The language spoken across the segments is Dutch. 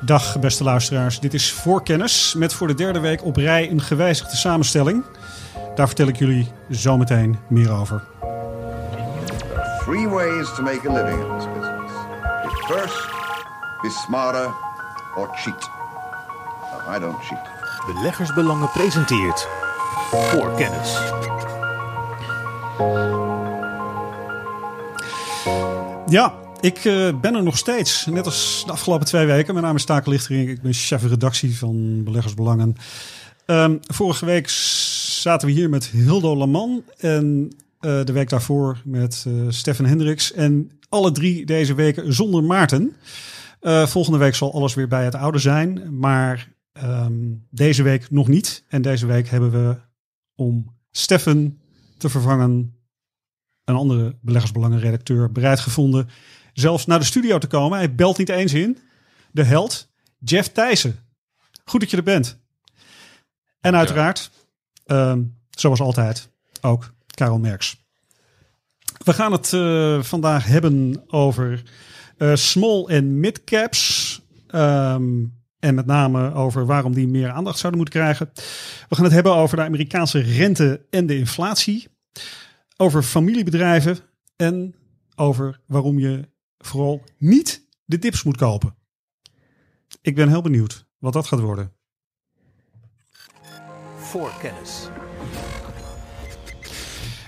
Dag beste luisteraars, dit is Voorkennis met voor de derde week op rij een gewijzigde samenstelling. Daar vertel ik jullie zometeen meer over. Three ways to make a living in this business. Be first, be smarter, or cheat. No, I don't cheat. Beleggersbelangen presenteert voor kennis. Ja, ik eh, ben er nog steeds. Net als de afgelopen twee weken. Mijn naam is Taken Lichtering. Ik ben chef redactie van Beleggersbelangen. Ehm, vorige week zaten we hier met Hildo Laman. En eh, de week daarvoor met uh, Stefan Hendricks. En alle drie deze weken zonder Maarten. volgende week zal alles weer bij het oude zijn. Maar ehm, deze week nog niet. En deze week hebben we om Stefan te vervangen een andere beleggersbelangenredacteur bereid gevonden zelfs naar de studio te komen. Hij belt niet eens in. De held, Jeff Thijssen. Goed dat je er bent. En uiteraard, ehm, zoals altijd, ook Karel Merks. We gaan het uh, vandaag hebben over uh, small en mid caps. Um, en met name over waarom die meer aandacht zouden moeten krijgen. We gaan het hebben over de Amerikaanse rente en de inflatie. Over familiebedrijven en over waarom je vooral niet de dips moet kopen. Ik ben heel benieuwd wat dat gaat worden. Voor kennis.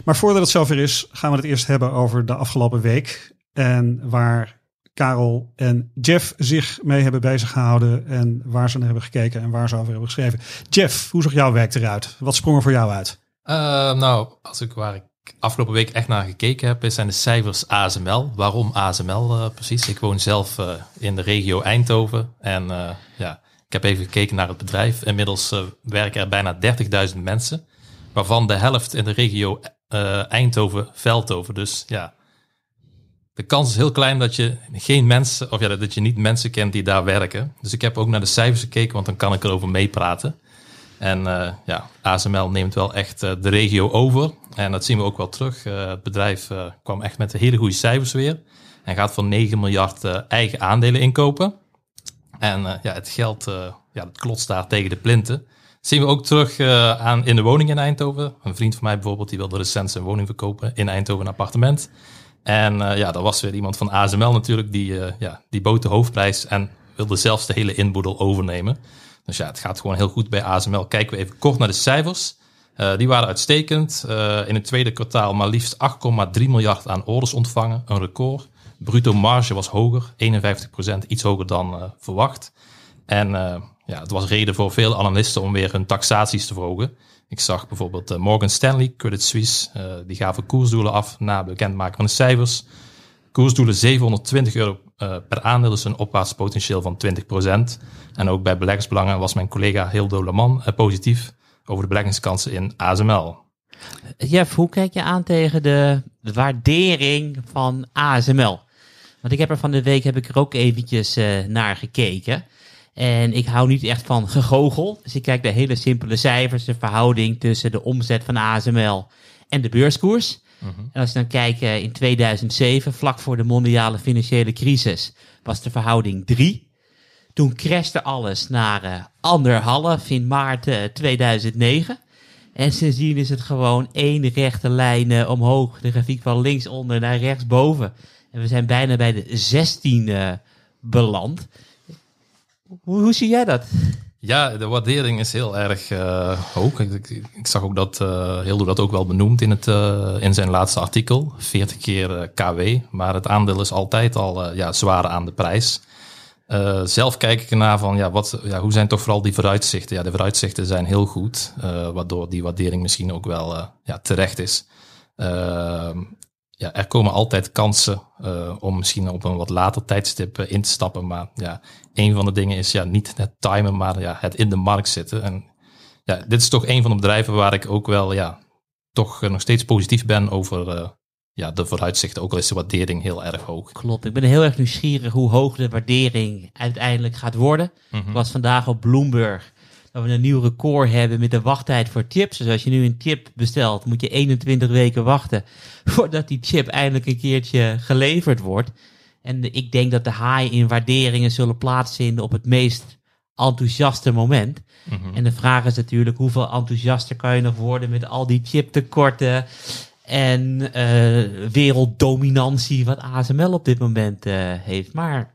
Maar voordat het zover is, gaan we het eerst hebben over de afgelopen week. En waar Karel en Jeff zich mee hebben bezig gehouden. En waar ze naar hebben gekeken en waar ze over hebben geschreven. Jeff, hoe zag jouw week eruit? Wat sprong er voor jou uit? Uh, nou, als ik waar ik afgelopen week echt naar gekeken heb, zijn de cijfers ASML. Waarom ASML uh, precies? Ik woon zelf uh, in de regio Eindhoven en uh, ja, ik heb even gekeken naar het bedrijf. Inmiddels werken er bijna 30.000 mensen, waarvan de helft in de regio Eindhoven-Veldhoven. Dus ja, de kans is heel klein dat je geen mensen, of ja, dat je niet mensen kent die daar werken. Dus ik heb ook naar de cijfers gekeken, want dan kan ik erover meepraten. En uh, ja, ASML neemt wel echt uh, de regio over. En dat zien we ook wel terug. Uh, het bedrijf kwam echt met hele goede cijfers weer. En gaat voor 9 miljard eigen aandelen inkopen. En ja, het geld ja, dat klotst daar tegen de plinten. Dat zien we ook terug aan in de woning in Eindhoven. Een vriend van mij bijvoorbeeld, die wilde recent zijn woning verkopen in Eindhoven, een appartement. En ja, daar was weer iemand van ASML natuurlijk, die, ja, die bood de hoofdprijs en wilde zelfs de hele inboedel overnemen. Dus ja, het gaat gewoon heel goed bij ASML. Kijken we even kort naar de cijfers. Uh, die waren uitstekend. Uh, in het tweede kwartaal maar liefst 8,3 miljard aan orders ontvangen. Een record. Bruto marge was hoger, 51%, iets hoger dan uh, verwacht. En ja, het was reden voor veel analisten om weer hun taxaties te verhogen. Ik zag bijvoorbeeld Morgan Stanley, Credit Suisse, die gaven koersdoelen af na bekendmaken van de cijfers. Koersdoelen 720 euro uh, per aandeel, dus een opwaarts potentieel van 20%. En ook bij beleggersbelangen was mijn collega Hildo Leman uh, positief over de beleggingskansen in ASML. Jeff, hoe kijk je aan tegen de waardering van ASML? Want ik heb er van de week heb ik er ook eventjes uh, naar gekeken. En ik hou niet echt van gegogel. Dus ik kijk de hele simpele cijfers, de verhouding tussen de omzet van ASML en de beurskoers. En als je dan kijkt in 2007, vlak voor de mondiale financiële crisis, was de verhouding 3. Toen crashte alles naar uh, anderhalf in maart uh, 2009. En sindsdien is het gewoon één rechte lijn omhoog. De grafiek van linksonder naar rechtsboven. En we zijn bijna bij de 16 beland. Hoe, hoe zie jij dat? Ja, de waardering is heel erg uh, hoog. Ik, ik, zag ook dat uh, dat ook wel benoemd in, het, uh, in zijn laatste artikel. 40 keer KW. Maar het aandeel is altijd al ja, zwaar aan de prijs. zelf kijk ik ernaar van ja, wat, ja, hoe zijn toch vooral die vooruitzichten? Ja, de vooruitzichten zijn heel goed. waardoor die waardering misschien ook wel ja, terecht is. Ja, er komen altijd kansen uh, om misschien op een wat later tijdstip uh, in te stappen. Maar ja, een van de dingen is ja, niet het timen, maar ja, het in de markt zitten. En ja, dit is toch een van de bedrijven waar ik ook wel ja, toch uh, nog steeds positief ben over ja, de vooruitzichten. Ook al is de waardering heel erg hoog. Klopt, ik ben heel erg nieuwsgierig hoe hoog de waardering uiteindelijk gaat worden. Mm -hmm. Ik was vandaag op Bloomberg dat we een nieuw record hebben met de wachttijd voor chips. Dus als je nu een chip bestelt, moet je 21 weken wachten voordat die chip eindelijk een keertje geleverd wordt. En ik denk dat de haai in waarderingen zullen plaatsvinden op het meest enthousiaste moment. Mhm. En de vraag is natuurlijk hoeveel enthousiaster kan je nog worden met al die chiptekorten en eh, werelddominantie wat ASML op dit moment eh, heeft. Maar het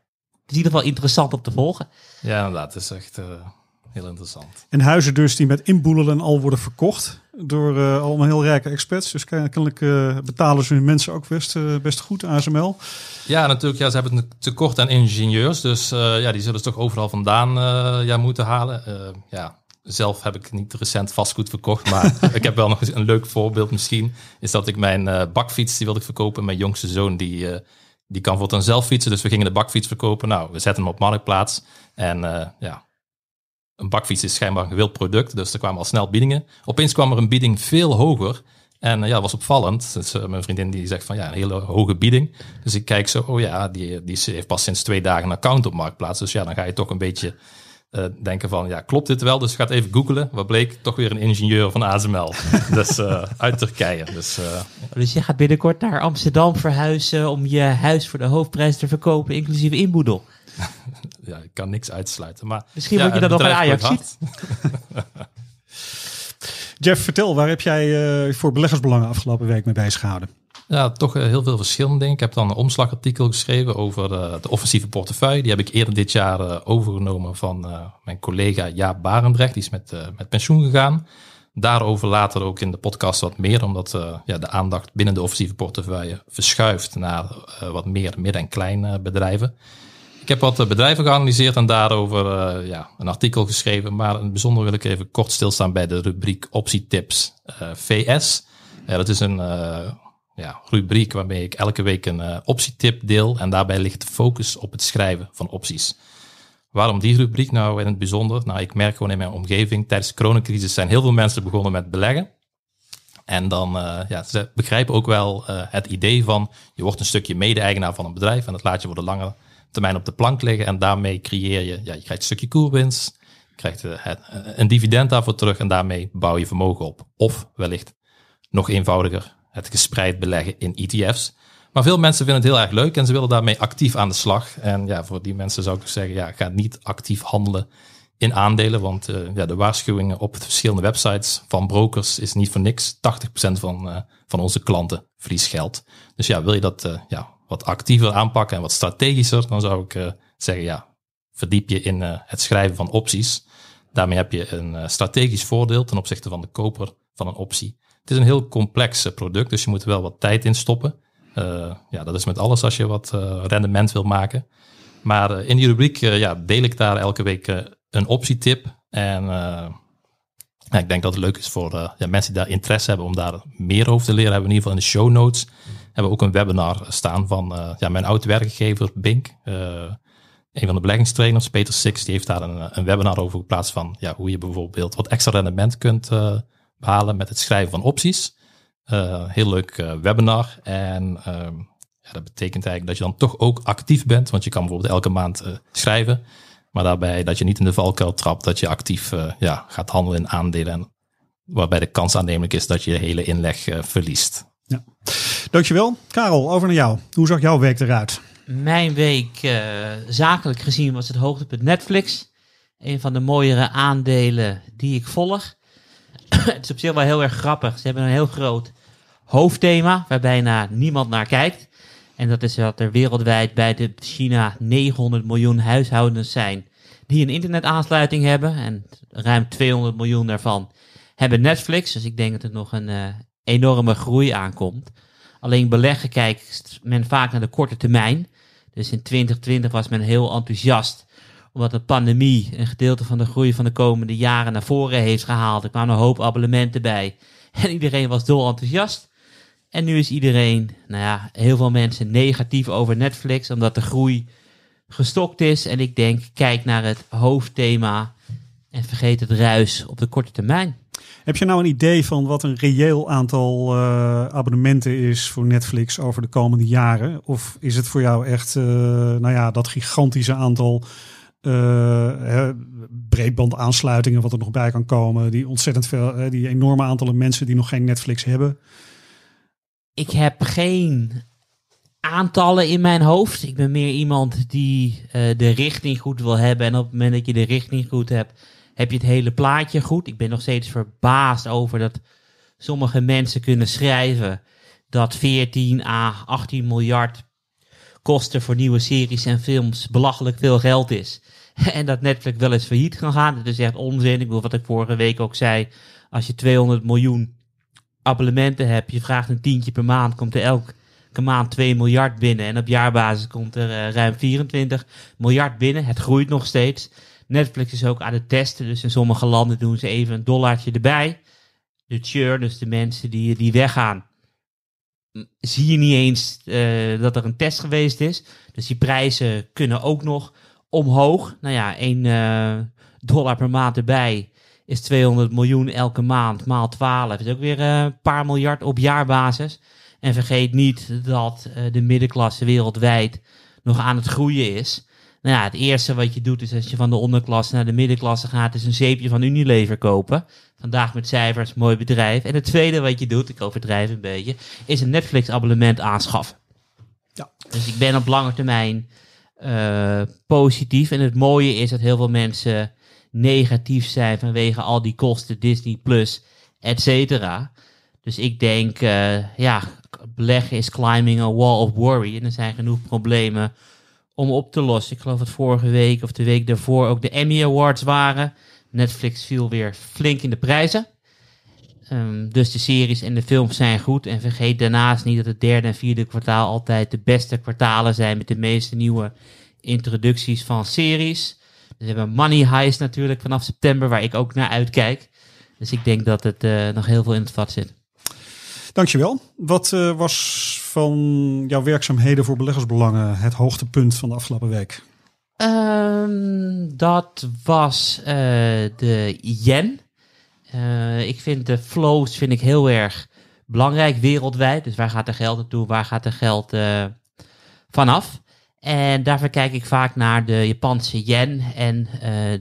is in ieder geval interessant om te volgen. Ja, inderdaad. Het is echt eh, heel interessant. En huizen dus die met inboedelen al worden verkocht door eh, allemaal heel rijke experts. Dus ken- kennelijk eh, betalen ze hun mensen ook best, eh, best goed, ASML. Ja, natuurlijk. Ja, ze hebben een tekort aan ingenieurs. Dus ja, die zullen ze toch overal vandaan ja, moeten halen. Ja, zelf heb ik niet recent vastgoed verkocht. Maar ik heb wel nog eens een leuk voorbeeld misschien. Is dat ik mijn bakfiets, die wilde ik verkopen. Mijn jongste zoon, die, die kan voor dan zelf fietsen. Dus we gingen de bakfiets verkopen. Nou, we zetten hem op Marktplaats. En ja, een bakfiets is schijnbaar een gewild product. Dus er kwamen al snel biedingen. Opeens kwam er een bieding veel hoger. En eh, ja, dat was opvallend. Dus, eh, mijn vriendin die zegt van ja, een hele hoge bieding. Dus ik kijk zo, oh ja, die, die heeft pas sinds twee dagen een account op Marktplaats. Dus ja, dan ga je toch een beetje eh, denken van ja, klopt dit wel? Dus gaat even googelen. Wat bleek? Toch weer een ingenieur van ASML. dus uit Turkije. Dus Dus je gaat binnenkort naar Amsterdam verhuizen om je huis voor de hoofdprijs te verkopen, inclusief inboedel. ja, ik kan niks uitsluiten. Maar Misschien ja, word je dan nog bedrijf Ajax hard. Jeff, vertel, waar heb jij eh, voor beleggersbelangen afgelopen week mee bezig gehouden? Ja, toch eh, heel veel verschillende dingen. Ik heb dan een omslagartikel geschreven over eh, de offensieve portefeuille. Die heb ik eerder dit jaar overgenomen van mijn collega Jaap Barendrecht. Die is met, met pensioen gegaan. Daarover later ook in de podcast wat meer, omdat ja, de aandacht binnen de offensieve portefeuille verschuift naar wat meer midden- en kleine bedrijven. Ik heb wat eh, bedrijven geanalyseerd en daarover eh, ja, een artikel geschreven. Maar in het bijzonder wil ik even kort stilstaan bij de rubriek optietips eh, VS. Dat is een ja, rubriek waarmee ik elke week een optietip deel. En daarbij ligt de focus op het schrijven van opties. Waarom die rubriek nou in het bijzonder? Nou, ik merk gewoon in mijn omgeving, tijdens de coronacrisis zijn heel veel mensen begonnen met beleggen. En dan, ja, ze begrijpen ook wel het idee van, je wordt een stukje mede-eigenaar van een bedrijf en dat laat je voor de lange termijn op de plank liggen. En daarmee creëer je, ja, je krijgt een stukje koerwinst, krijgt eh, eh, een dividend daarvoor terug en daarmee bouw je vermogen op. Of wellicht nog eenvoudiger, het gespreid beleggen in ETF's. Maar veel mensen vinden het heel erg leuk en ze willen daarmee actief aan de slag. En ja, voor die mensen zou ik zeggen, ja, ga niet actief handelen in aandelen. Want eh, ja, de waarschuwingen op verschillende websites van brokers is niet voor niks. 80% van, van onze klanten verliest geld. Dus ja, wil je dat ja, wat actiever aanpakken en wat strategischer, dan zou ik eh, zeggen, ja, verdiep je in eh, het schrijven van opties. Daarmee heb je een eh, strategisch voordeel ten opzichte van de koper van een optie. Het is een heel complex product, dus je moet er wel wat tijd in stoppen. Ja, dat is met alles als je wat rendement wil maken. Maar in die rubriek ja, deel ik daar elke week een optietip. En ik denk dat het leuk is voor mensen die daar interesse hebben om daar meer over te leren. Hebben we in ieder geval in de show notes hebben ook een webinar staan van eh, ja, mijn oud-werkgever Bink. Eh, een van de beleggingstrainers, Peter Six, die heeft daar een, een webinar over geplaatst van ja, hoe je bijvoorbeeld wat extra rendement kunt eh, behalen met het schrijven van opties. Heel leuk webinar. En ehm, ja, dat betekent eigenlijk dat je dan toch ook actief bent. Want je kan bijvoorbeeld elke maand schrijven. Maar daarbij dat je niet in de valkuil trapt. Dat je actief ja, gaat handelen in aandelen. En waarbij de kans aannemelijk is dat je hele inleg verliest. Dankjewel. Karel, over naar jou. Hoe zag jouw week eruit? Mijn week, eh, zakelijk gezien, was het hoogtepunt Netflix. Een van de mooiere aandelen die ik volg. het is op zich wel heel erg grappig. Ze hebben een heel groot hoofdthema waar bijna niemand naar kijkt. En dat is dat er wereldwijd bij de China 900 miljoen huishoudens zijn die een internetaansluiting hebben. En ruim 200 miljoen daarvan hebben Netflix. Dus ik denk dat er nog een eh, enorme groei aankomt. Alleen beleggen kijkt men vaak naar de korte termijn. Dus in 2020 was men heel enthousiast omdat de pandemie een gedeelte van de groei van de komende jaren naar voren heeft gehaald. Er kwamen een hoop abonnementen bij en iedereen was dol enthousiast. En nu is iedereen, nou ja, heel veel mensen negatief over Netflix omdat de groei gestokt is. En ik denk, kijk naar het hoofdthema en vergeet het ruis op de korte termijn. Heb je nou een idee van wat een reëel aantal eh, abonnementen is voor Netflix over de komende jaren? Of is het voor jou echt, eh, nou ja, dat gigantische aantal eh, hè, breedbandaansluitingen wat er nog bij kan komen? Die ontzettend veel, eh, die enorme aantallen mensen die nog geen Netflix hebben. ik heb geen aantallen in mijn hoofd. Ik ben meer iemand die eh, de richting goed wil hebben. En op het moment dat je de richting goed hebt, heb je het hele plaatje goed. Ik ben nog steeds verbaasd over dat sommige mensen kunnen schrijven dat 14 à 18 miljard kosten voor nieuwe series en films belachelijk veel geld is. En dat Netflix wel eens failliet kan gaan. Dat is echt onzin. Ik bedoel, wat ik vorige week ook zei. Als je 200 miljoen abonnementen hebt, je vraagt een tientje per maand, komt er elke maand 2 miljard binnen. En op jaarbasis komt er eh, ruim 24 miljard binnen. Het groeit nog steeds. Netflix is ook aan het testen. Dus in sommige landen doen ze even een dollartje erbij. De churn, dus de mensen die, die weggaan, zie je niet eens eh, dat er een test geweest is. Dus die prijzen kunnen ook nog omhoog. Nou ja, 1 eh, dollar per maand erbij is 200 miljoen elke maand. Maal 12 is ook weer eh, een paar miljard op jaarbasis. En vergeet niet dat de middenklasse wereldwijd nog aan het groeien is. Nou ja, het eerste wat je doet is als je van de onderklasse naar de middenklasse gaat, is een zeepje van Unilever kopen. Vandaag met cijfers, mooi bedrijf. En het tweede wat je doet, ik overdrijf een beetje, is een Netflix abonnement aanschaffen. Ja. Dus ik ben op lange termijn eh, positief. En het mooie is dat heel veel mensen negatief zijn vanwege al die kosten, Disney Plus, et cetera. Dus ik denk, eh, ja, beleggen is climbing a wall of worry. En er zijn genoeg problemen om op te lossen. Ik geloof dat vorige week of de week daarvoor ook de Emmy Awards waren. Netflix viel weer flink in de prijzen. Ehm, dus de series en de films zijn goed. En vergeet daarnaast niet dat het derde en vierde kwartaal altijd de beste kwartalen zijn met de meeste nieuwe introducties van series. Dus we hebben Money Heist natuurlijk vanaf september, waar ik ook naar uitkijk. Dus ik denk dat het eh, nog heel veel in het vat zit. Dankjewel. Wat eh, was van jouw werkzaamheden voor beleggersbelangen het hoogtepunt van de afgelopen week? Ehm, dat was eh, de yen. Eh, ik vind de flows vind ik heel erg belangrijk wereldwijd. Dus waar gaat er geld naartoe? Waar gaat er geld eh, vanaf? En daarvoor kijk ik vaak naar de Japanse yen en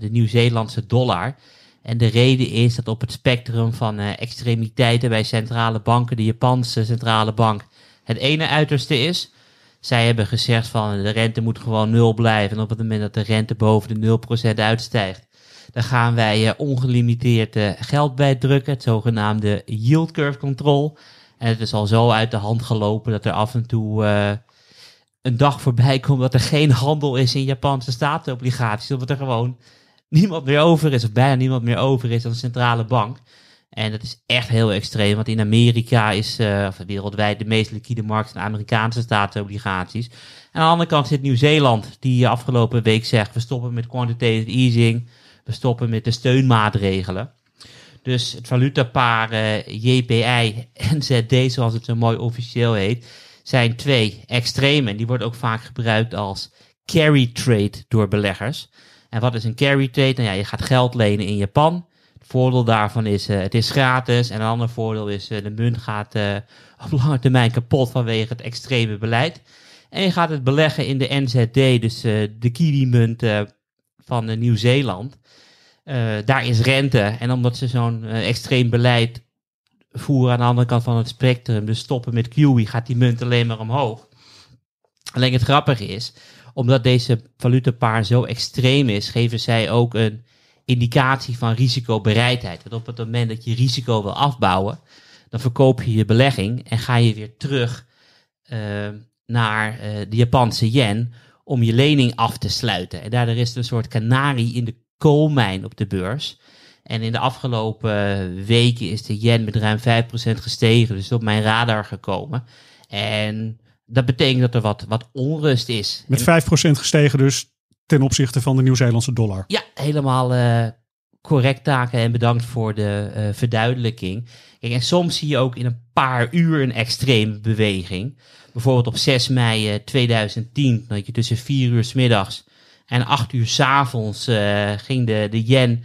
de Nieuw-Zeelandse dollar. En de reden is dat op het spectrum van extremiteiten bij centrale banken, de Japanse centrale bank het ene uiterste is. Zij hebben gezegd van de rente moet gewoon nul blijven. En op het moment dat de rente boven de 0% uitstijgt, dan gaan wij eh, ongelimiteerd eh, geld bijdrukken, het zogenaamde yield curve control. En het is al zo uit de hand gelopen dat er af en toe eh, een dag voorbij komt dat er geen handel is in Japanse staatsobligaties. Omdat er gewoon niemand meer over is, of bijna niemand meer over is dan de centrale bank. En dat is echt heel extreem, want in Amerika is, eh, of wereldwijd, de meest liquide markt zijn Amerikaanse staatsobligaties. En aan de andere kant zit Nieuw-Zeeland, die afgelopen week zegt, we stoppen met quantitative easing, we stoppen met de steunmaatregelen. Dus het valutapaar eh, JPI en ZD, zoals het zo mooi officieel heet, zijn twee extreme. En die worden ook vaak gebruikt als carry trade door beleggers. En wat is een carry trade? Nou ja, je gaat geld lenen in Japan. Het voordeel daarvan is, eh, het is gratis. En een ander voordeel is, eh, de munt gaat eh, op lange termijn kapot vanwege het extreme beleid. En je gaat het beleggen in de NZD, dus de kiwi-munt van Nieuw-Zeeland. Daar is rente. En omdat ze zo'n extreem beleid voeren aan de andere kant van het spectrum, dus stoppen met QE, gaat die munt alleen maar omhoog. Alleen het grappige is, omdat deze valutapaar zo extreem is, geven zij ook een indicatie van risicobereidheid. Want op het moment dat je risico wil afbouwen, dan verkoop je je belegging en ga je weer terug eh, naar eh, de Japanse yen om je lening af te sluiten. En daardoor is het een soort kanarie in de koolmijn op de beurs. En in de afgelopen weken is de yen met ruim 5% gestegen, dus op mijn radar gekomen. En dat betekent dat er wat, wat onrust is. Met En- 5% gestegen dus ten opzichte van de Nieuw-Zeelandse dollar. ja, helemaal eh, correct taken en bedankt voor de eh, verduidelijking. Kijk, en soms zie je ook in een paar uur een extreme beweging. Bijvoorbeeld op 6 mei eh, 2010, dat je tussen 4 uur s middags en 8 uur s avonds eh, ging de, de yen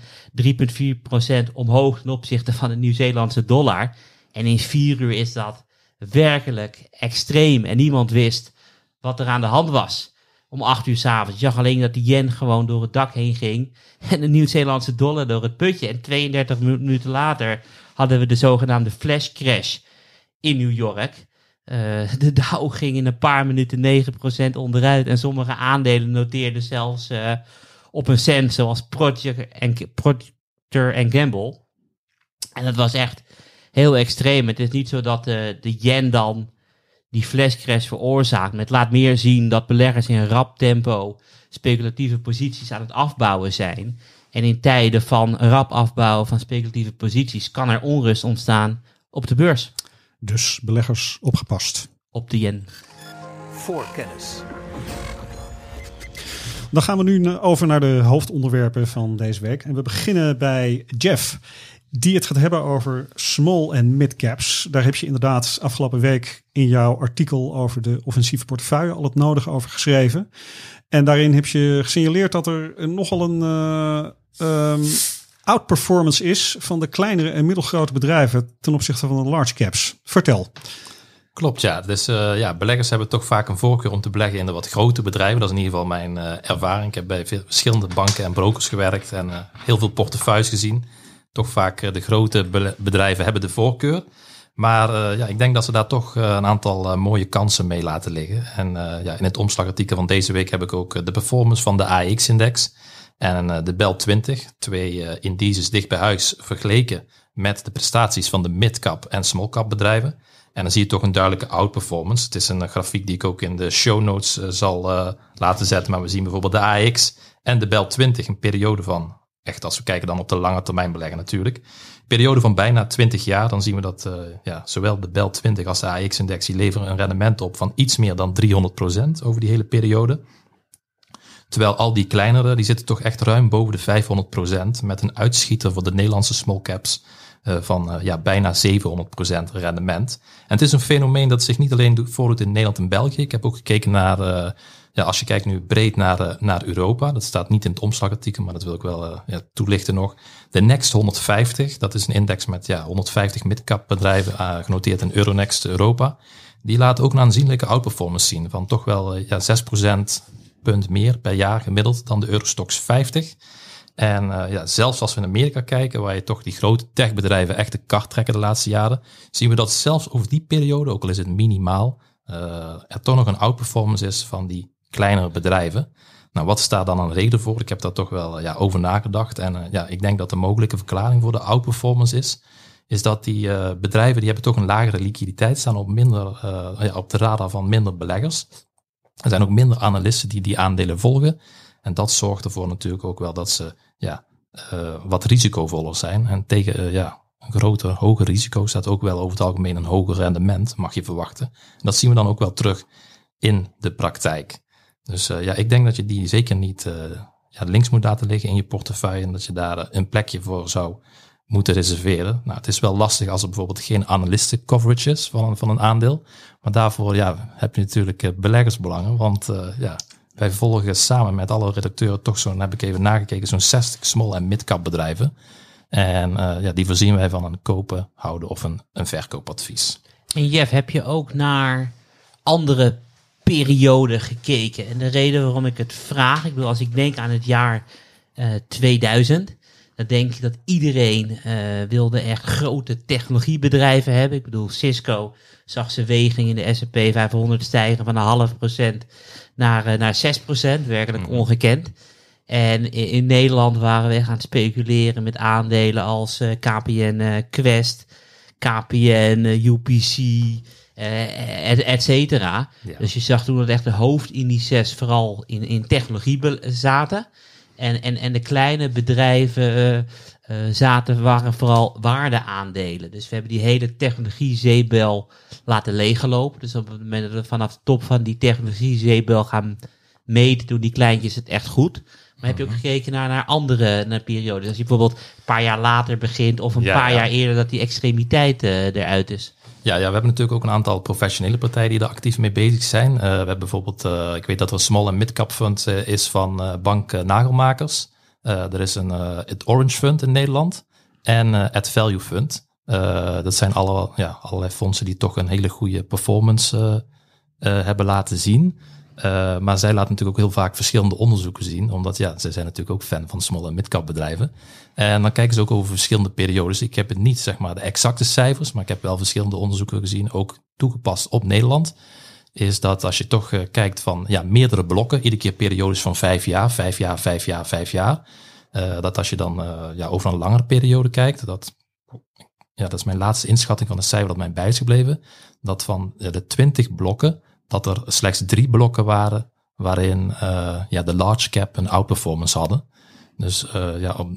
3,4% omhoog ten opzichte van de Nieuw-Zeelandse dollar. En in 4 uur is dat werkelijk extreem en niemand wist wat er aan de hand was om 8 uur s'avonds. Je zag alleen dat de yen gewoon door het dak heen ging. En de Nieuw-Zeelandse dollar door het putje. En 32 minu- minuten later hadden we de zogenaamde flash crash in New York. Eh, de Dow ging in een paar minuten 9% onderuit. En sommige aandelen noteerden zelfs eh, op een cent, zoals Procter en Gamble. En dat was echt heel extreem. Het is niet zo dat de, de yen dan die flashcrash veroorzaakt. Het laat meer zien dat beleggers in rap tempo speculatieve posities aan het afbouwen zijn. En in tijden van rap afbouwen van speculatieve posities kan er onrust ontstaan op de beurs. Dus beleggers opgepast. Op de yen. Voor kennis. Dan gaan we nu na- over naar de hoofdonderwerpen van deze week. En we beginnen bij Jeff, die het gaat hebben over small en mid caps. Daar heb je inderdaad afgelopen week in jouw artikel over de offensieve portefeuille al het nodige over geschreven. En daarin heb je gesignaleerd dat er nogal een eh, ehm, outperformance is van de kleinere en middelgrote bedrijven ten opzichte van de large caps. Vertel. Klopt, ja. Dus eh, ja, beleggers hebben toch vaak een voorkeur om te beleggen in de wat grote bedrijven. Dat is in ieder geval mijn eh, ervaring. Ik heb bij verschillende banken en brokers gewerkt en heel veel portefeuilles gezien. Toch vaak eh, de grote bedrijven hebben de voorkeur. Maar eh, ja, ik denk dat ze daar toch eh, een aantal mooie kansen mee laten liggen. En ja, in het omslagartikel van deze week heb ik ook de performance van de AX-index en de BEL 20. Twee indices dicht bij huis vergeleken met de prestaties van de mid-cap en small-cap bedrijven. En dan zie je toch een duidelijke outperformance. Het is een grafiek die ik ook in de show notes zal laten zetten. Maar we zien bijvoorbeeld de AX en de BEL 20 een periode van, echt als we kijken dan op de lange termijn beleggen natuurlijk. Periode van bijna 20 jaar. Dan zien we dat eh, ja, zowel de BEL 20 als de AX-index leveren een rendement op van iets meer dan 300% over die hele periode. Terwijl al die kleinere, die zitten toch echt ruim boven de 500% met een uitschieter voor de Nederlandse small caps eh, van eh, ja, bijna 700% rendement. En het is een fenomeen dat zich niet alleen doet- voordoet in Nederland en België. Ik heb ook gekeken naar, ja, als je kijkt nu breed naar, eh, naar Europa, dat staat niet in het omslagartikel, maar dat wil ik wel eh, ja, toelichten nog. De Next 150, dat is een index met ja, 150 midcap bedrijven eh, genoteerd in Euronext Europa. Die laat ook een aanzienlijke outperformance zien van toch wel ja, 6% punt meer per jaar gemiddeld dan de Eurostox 50. En ja, zelfs als we in Amerika kijken, waar je toch die grote techbedrijven echt de kart trekken de laatste jaren, zien we dat zelfs over die periode, ook al is het minimaal, er toch nog een outperformance is van die kleinere bedrijven. Nou, wat staat dan een reden voor? Ik heb daar toch wel eh, ja, over nagedacht. En eh, ja, ik denk dat de mogelijke verklaring voor de outperformance is, is dat die eh, bedrijven die hebben toch een lagere liquiditeit, staan op, minder, ja, op de radar van minder beleggers. Er zijn ook minder analisten die die aandelen volgen. En dat zorgt ervoor natuurlijk ook wel dat ze ja, wat risicovoller zijn. En tegen ja, een groter, hoger risico staat ook wel over het algemeen een hoger rendement, mag je verwachten. En dat zien we dan ook wel terug in de praktijk. Dus eh, ja, ik denk dat je die zeker niet eh, ja, links moet laten liggen in je portefeuille. En dat je daar eh, een plekje voor zou moeten reserveren. Nou, het is wel lastig als er bijvoorbeeld geen analisten coverage is van een, van een aandeel. Maar daarvoor ja, heb je natuurlijk beleggersbelangen. Want ja, wij volgen samen met alle redacteuren toch zo'n, heb ik even nagekeken, zo'n 60 small en mid-cap bedrijven. En ja, die voorzien wij van een kopen, houden of een, een verkoopadvies. En Jeff, heb je ook naar andere perioden gekeken? En de reden waarom ik het vraag, ik bedoel, als ik denk aan het jaar eh 2000, dan denk ik dat iedereen eh, wilde echt grote technologiebedrijven hebben. Ik bedoel, Cisco zag zijn weging in de S&P 500 stijgen van een half procent naar, eh, naar 6 procent, werkelijk ongekend. En in, in Nederland waren we gaan speculeren met aandelen als eh, KPN eh, Quest, KPN, eh, UPC, eh, et, et cetera. Ja. Dus je zag toen dat echt de hoofdindices vooral in, in technologie zaten. En, en, en de kleine bedrijven eh, eh, zaten, waren vooral waardeaandelen. Dus we hebben die hele technologie-zeebel laten leeglopen. Dus op het moment dat we vanaf de top van die technologie-zeebel gaan meten, doen die kleintjes het echt goed. Maar heb je Mhm. ook gekeken naar, naar andere naar periodes? Als je bijvoorbeeld een paar jaar later begint of een Ja, paar ja. jaar eerder dat die extremiteit eh, eruit is. Ja, ja, we hebben natuurlijk ook een aantal professionele partijen die er actief mee bezig zijn. Eh, we hebben bijvoorbeeld, eh, ik weet dat er een small en mid-cap fund eh, is van Bank Nagelmakers. Er is een het Orange Fund in Nederland en het Value Fund. Dat zijn alle, ja, allerlei fondsen die toch een hele goede performance hebben laten zien. Eh, maar zij laten natuurlijk ook heel vaak verschillende onderzoeken zien, omdat ja, zij zijn natuurlijk ook fan van small en midcap bedrijven. En dan kijken ze ook over verschillende periodes. Ik heb het niet zeg maar de exacte cijfers, maar ik heb wel verschillende onderzoeken gezien, ook toegepast op Nederland. Is dat als je toch eh, kijkt van ja, meerdere blokken, iedere keer periodes van vijf jaar, vijf jaar, vijf jaar, vijf jaar. eh, dat als je dan ja, over een langere periode kijkt, dat, ja, dat is mijn laatste inschatting van de cijfer dat mij bij is gebleven. Dat van de 20 blokken, dat er slechts drie blokken waren waarin eh, ja, de large cap een outperformance hadden. Dus eh, ja, op,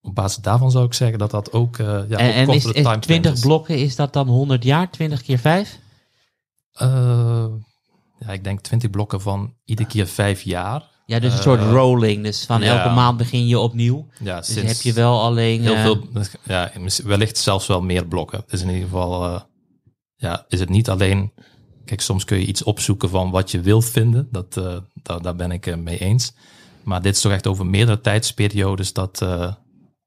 op basis daarvan zou ik zeggen dat dat ook eh ja, en en is, kortere is timeframe 20 is. blokken, is dat dan 100 jaar? 20 keer 5? Eh, ja, ik denk 20 blokken van iedere keer vijf jaar. Ja, dus een soort rolling. Dus van ja. elke maand begin je opnieuw. Ja, Dus sinds heb je wel alleen... heel veel, ja, wellicht zelfs wel meer blokken. Dus in ieder geval, ja, is het niet alleen. Kijk, soms kun je iets opzoeken van wat je wilt vinden. Dat, eh, daar, ben ik eh, mee eens. Maar dit is toch echt over meerdere tijdsperiodes dat, eh,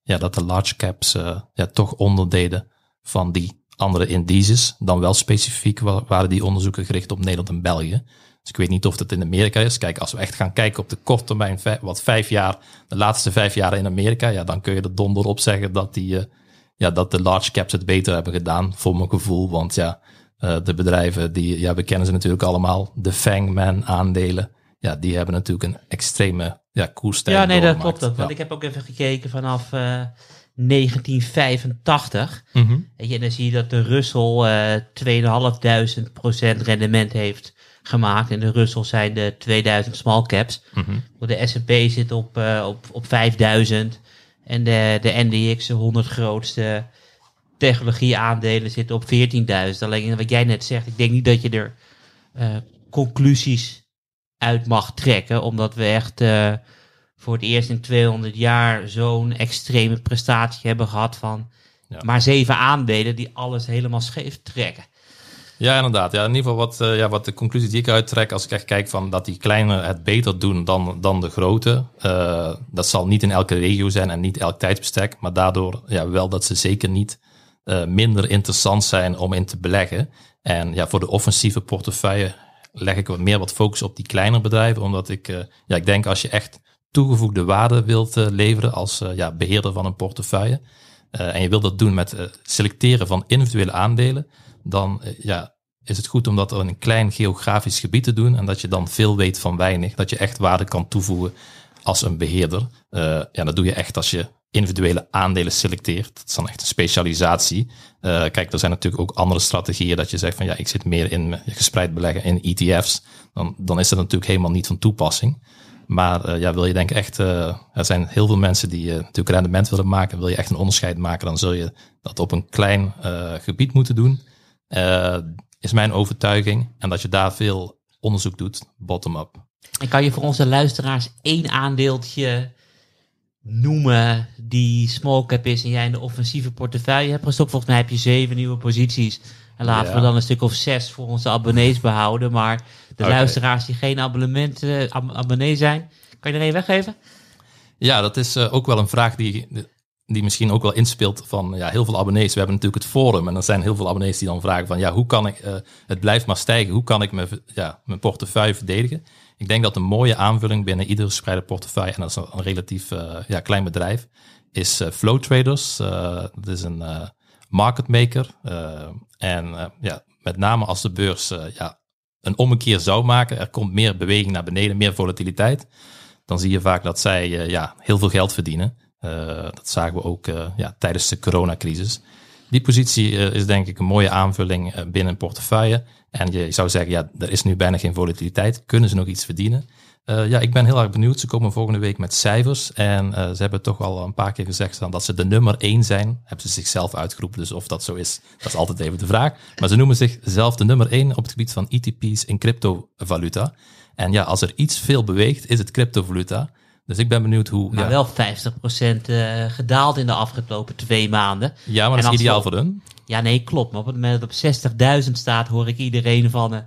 ja, dat de large caps ja, toch onderdeden van die andere indices. Dan wel specifiek wa- waren die onderzoeken gericht op Nederland en België. Dus ik weet niet of dat in Amerika is. Kijk, als we echt gaan kijken op de korte termijn, wat vijf jaar, de laatste vijf jaar in Amerika, ja, dan kun je er donder op zeggen dat, die, ja, dat de large caps het beter hebben gedaan, voor mijn gevoel. Want ja, eh, de bedrijven, die, ja, we kennen ze natuurlijk allemaal, de Fangman aandelen, ja, die hebben natuurlijk een extreme ja, koersstijging Ja, nee, dat klopt ook. Want ik heb ook even gekeken vanaf eh, 1985. Mhm. Weet je, en dan zie je dat de Russell eh 2500% rendement heeft gemaakt. En de Russell zijn de 2000 small caps. Mhm. De S&P zit op, eh, op, op 5000. En de, de NDX, de 100 grootste technologieaandelen, zitten op 14.000. Alleen wat jij net zegt, ik denk niet dat je er eh, conclusies uit mag trekken. Omdat we echt eh, voor het eerst in 200 jaar zo'n extreme prestatie hebben gehad van Ja. maar zeven aandelen die alles helemaal scheef trekken. Ja, inderdaad. Ja, in ieder geval wat, eh, ja, wat de conclusie die ik uittrek als ik echt kijk van dat die kleine het beter doen dan, dan de grote. dat zal niet in elke regio zijn en niet elk tijdsbestek, maar daardoor ja, wel dat ze zeker niet eh, minder interessant zijn om in te beleggen. En ja, voor de offensieve portefeuille leg ik wat meer wat focus op die kleinere bedrijven, omdat ik, eh, ja, ik denk als je echt toegevoegde waarde wilt eh, leveren als ja, beheerder van een portefeuille, en je wilt dat doen met selecteren van individuele aandelen, dan ja, is het goed om dat in een klein geografisch gebied te doen en dat je dan veel weet van weinig, dat je echt waarde kan toevoegen als een beheerder. Eh, ja, dat doe je echt als je individuele aandelen selecteert. Dat is dan echt een specialisatie. Eh, kijk, er zijn natuurlijk ook andere strategieën dat je zegt van ja, ik zit meer in gespreid beleggen in ETF's. Dan, dan is dat natuurlijk helemaal niet van toepassing. Maar eh, ja, wil je denk ik echt, er zijn heel veel mensen die natuurlijk rendement willen maken. Wil je echt een onderscheid maken, dan zul je dat op een klein gebied moeten doen. Is mijn overtuiging. En dat je daar veel onderzoek doet, bottom-up. En kan je voor onze luisteraars één aandeeltje noemen die small cap is en jij in de offensieve portefeuille hebt gestopt? Volgens mij heb je zeven nieuwe posities. En laten Ja. we dan een stuk of zes voor onze abonnees behouden. Maar de luisteraars die geen abonnement, eh, ab- abonnee zijn, kan je er één weggeven? Ja, dat is eh, ook wel een vraag die, die misschien ook wel inspeelt van ja, heel veel abonnees. We hebben natuurlijk het forum en er zijn heel veel abonnees die dan vragen van ja, hoe kan ik, eh, het blijft maar stijgen, hoe kan ik me, ja, mijn portefeuille verdedigen? Ik denk dat een mooie aanvulling binnen iedere gespreide portefeuille, en dat is een, relatief eh, ja, klein bedrijf, is eh, Flow Traders. Eh, dat is een market maker. en ja, met name als de beurs ja, een ommekeer zou maken, er komt meer beweging naar beneden, meer volatiliteit dan zie je vaak dat zij ja, heel veel geld verdienen. Dat zagen we ook ja, tijdens de coronacrisis. Die positie eh, is denk ik een mooie aanvulling eh, binnen een portefeuille. En je zou zeggen, ja, er is nu bijna geen volatiliteit. Kunnen ze nog iets verdienen? Eh, ja, ik ben heel erg benieuwd. Ze komen volgende week met cijfers. En ze hebben toch al een paar keer gezegd dat ze de nummer één zijn. Hebben ze zichzelf uitgeroepen. Dus of dat zo is, dat is altijd even de vraag. Maar ze noemen zichzelf de nummer één op het gebied van ETP's in cryptovaluta. En ja, als er iets veel beweegt, is het cryptovaluta. Dus ik ben benieuwd hoe... Maar ja, wel 50% eh, gedaald in de afgelopen twee maanden. ja, maar dat is ideaal voor hun. Ja, nee, klopt. Maar op het moment dat het op 60.000 staat, hoor ik iedereen van... eh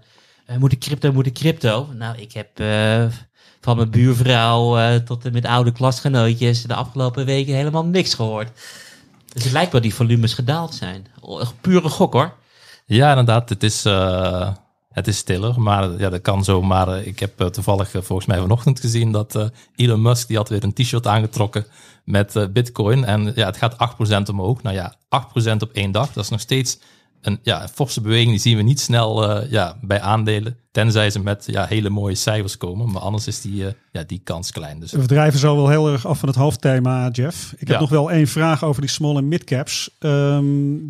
eh, moet ik crypto, moet ik crypto? Nou, ik heb van mijn buurvrouw tot en met oude klasgenootjes... de afgelopen weken helemaal niks gehoord. Dus het lijkt wel die volumes gedaald zijn. Pure gok, hoor. Ja, inderdaad. Het is, het is stiller, maar ja, dat kan zo. Maar eh, ik heb eh, toevallig eh, volgens mij vanochtend gezien dat Elon Musk, die had weer een t-shirt aangetrokken met bitcoin. En ja, het gaat 8% omhoog. Nou ja, 8% op één dag, dat is nog steeds een, ja, een forse beweging. Die zien we niet snel eh, ja, bij aandelen, tenzij ze met ja, hele mooie cijfers komen. Maar anders is die, eh, ja, die kans klein. Dus We drijven zo wel heel erg af van het hoofdthema, Jeff. Ik heb Ja. nog wel één vraag over die small en mid caps. Ehm,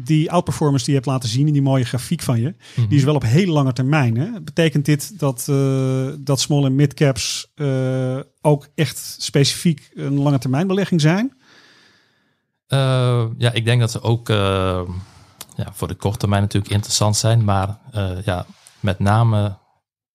die outperformance die je hebt laten zien in die mooie grafiek van je, die is wel op hele lange termijn. Hè? Betekent dit dat, eh, dat small en mid caps eh, ook echt specifiek een lange termijn belegging zijn? Ja, ik denk dat ze ook ja, voor de korte termijn natuurlijk interessant zijn. Maar eh, ja, met name,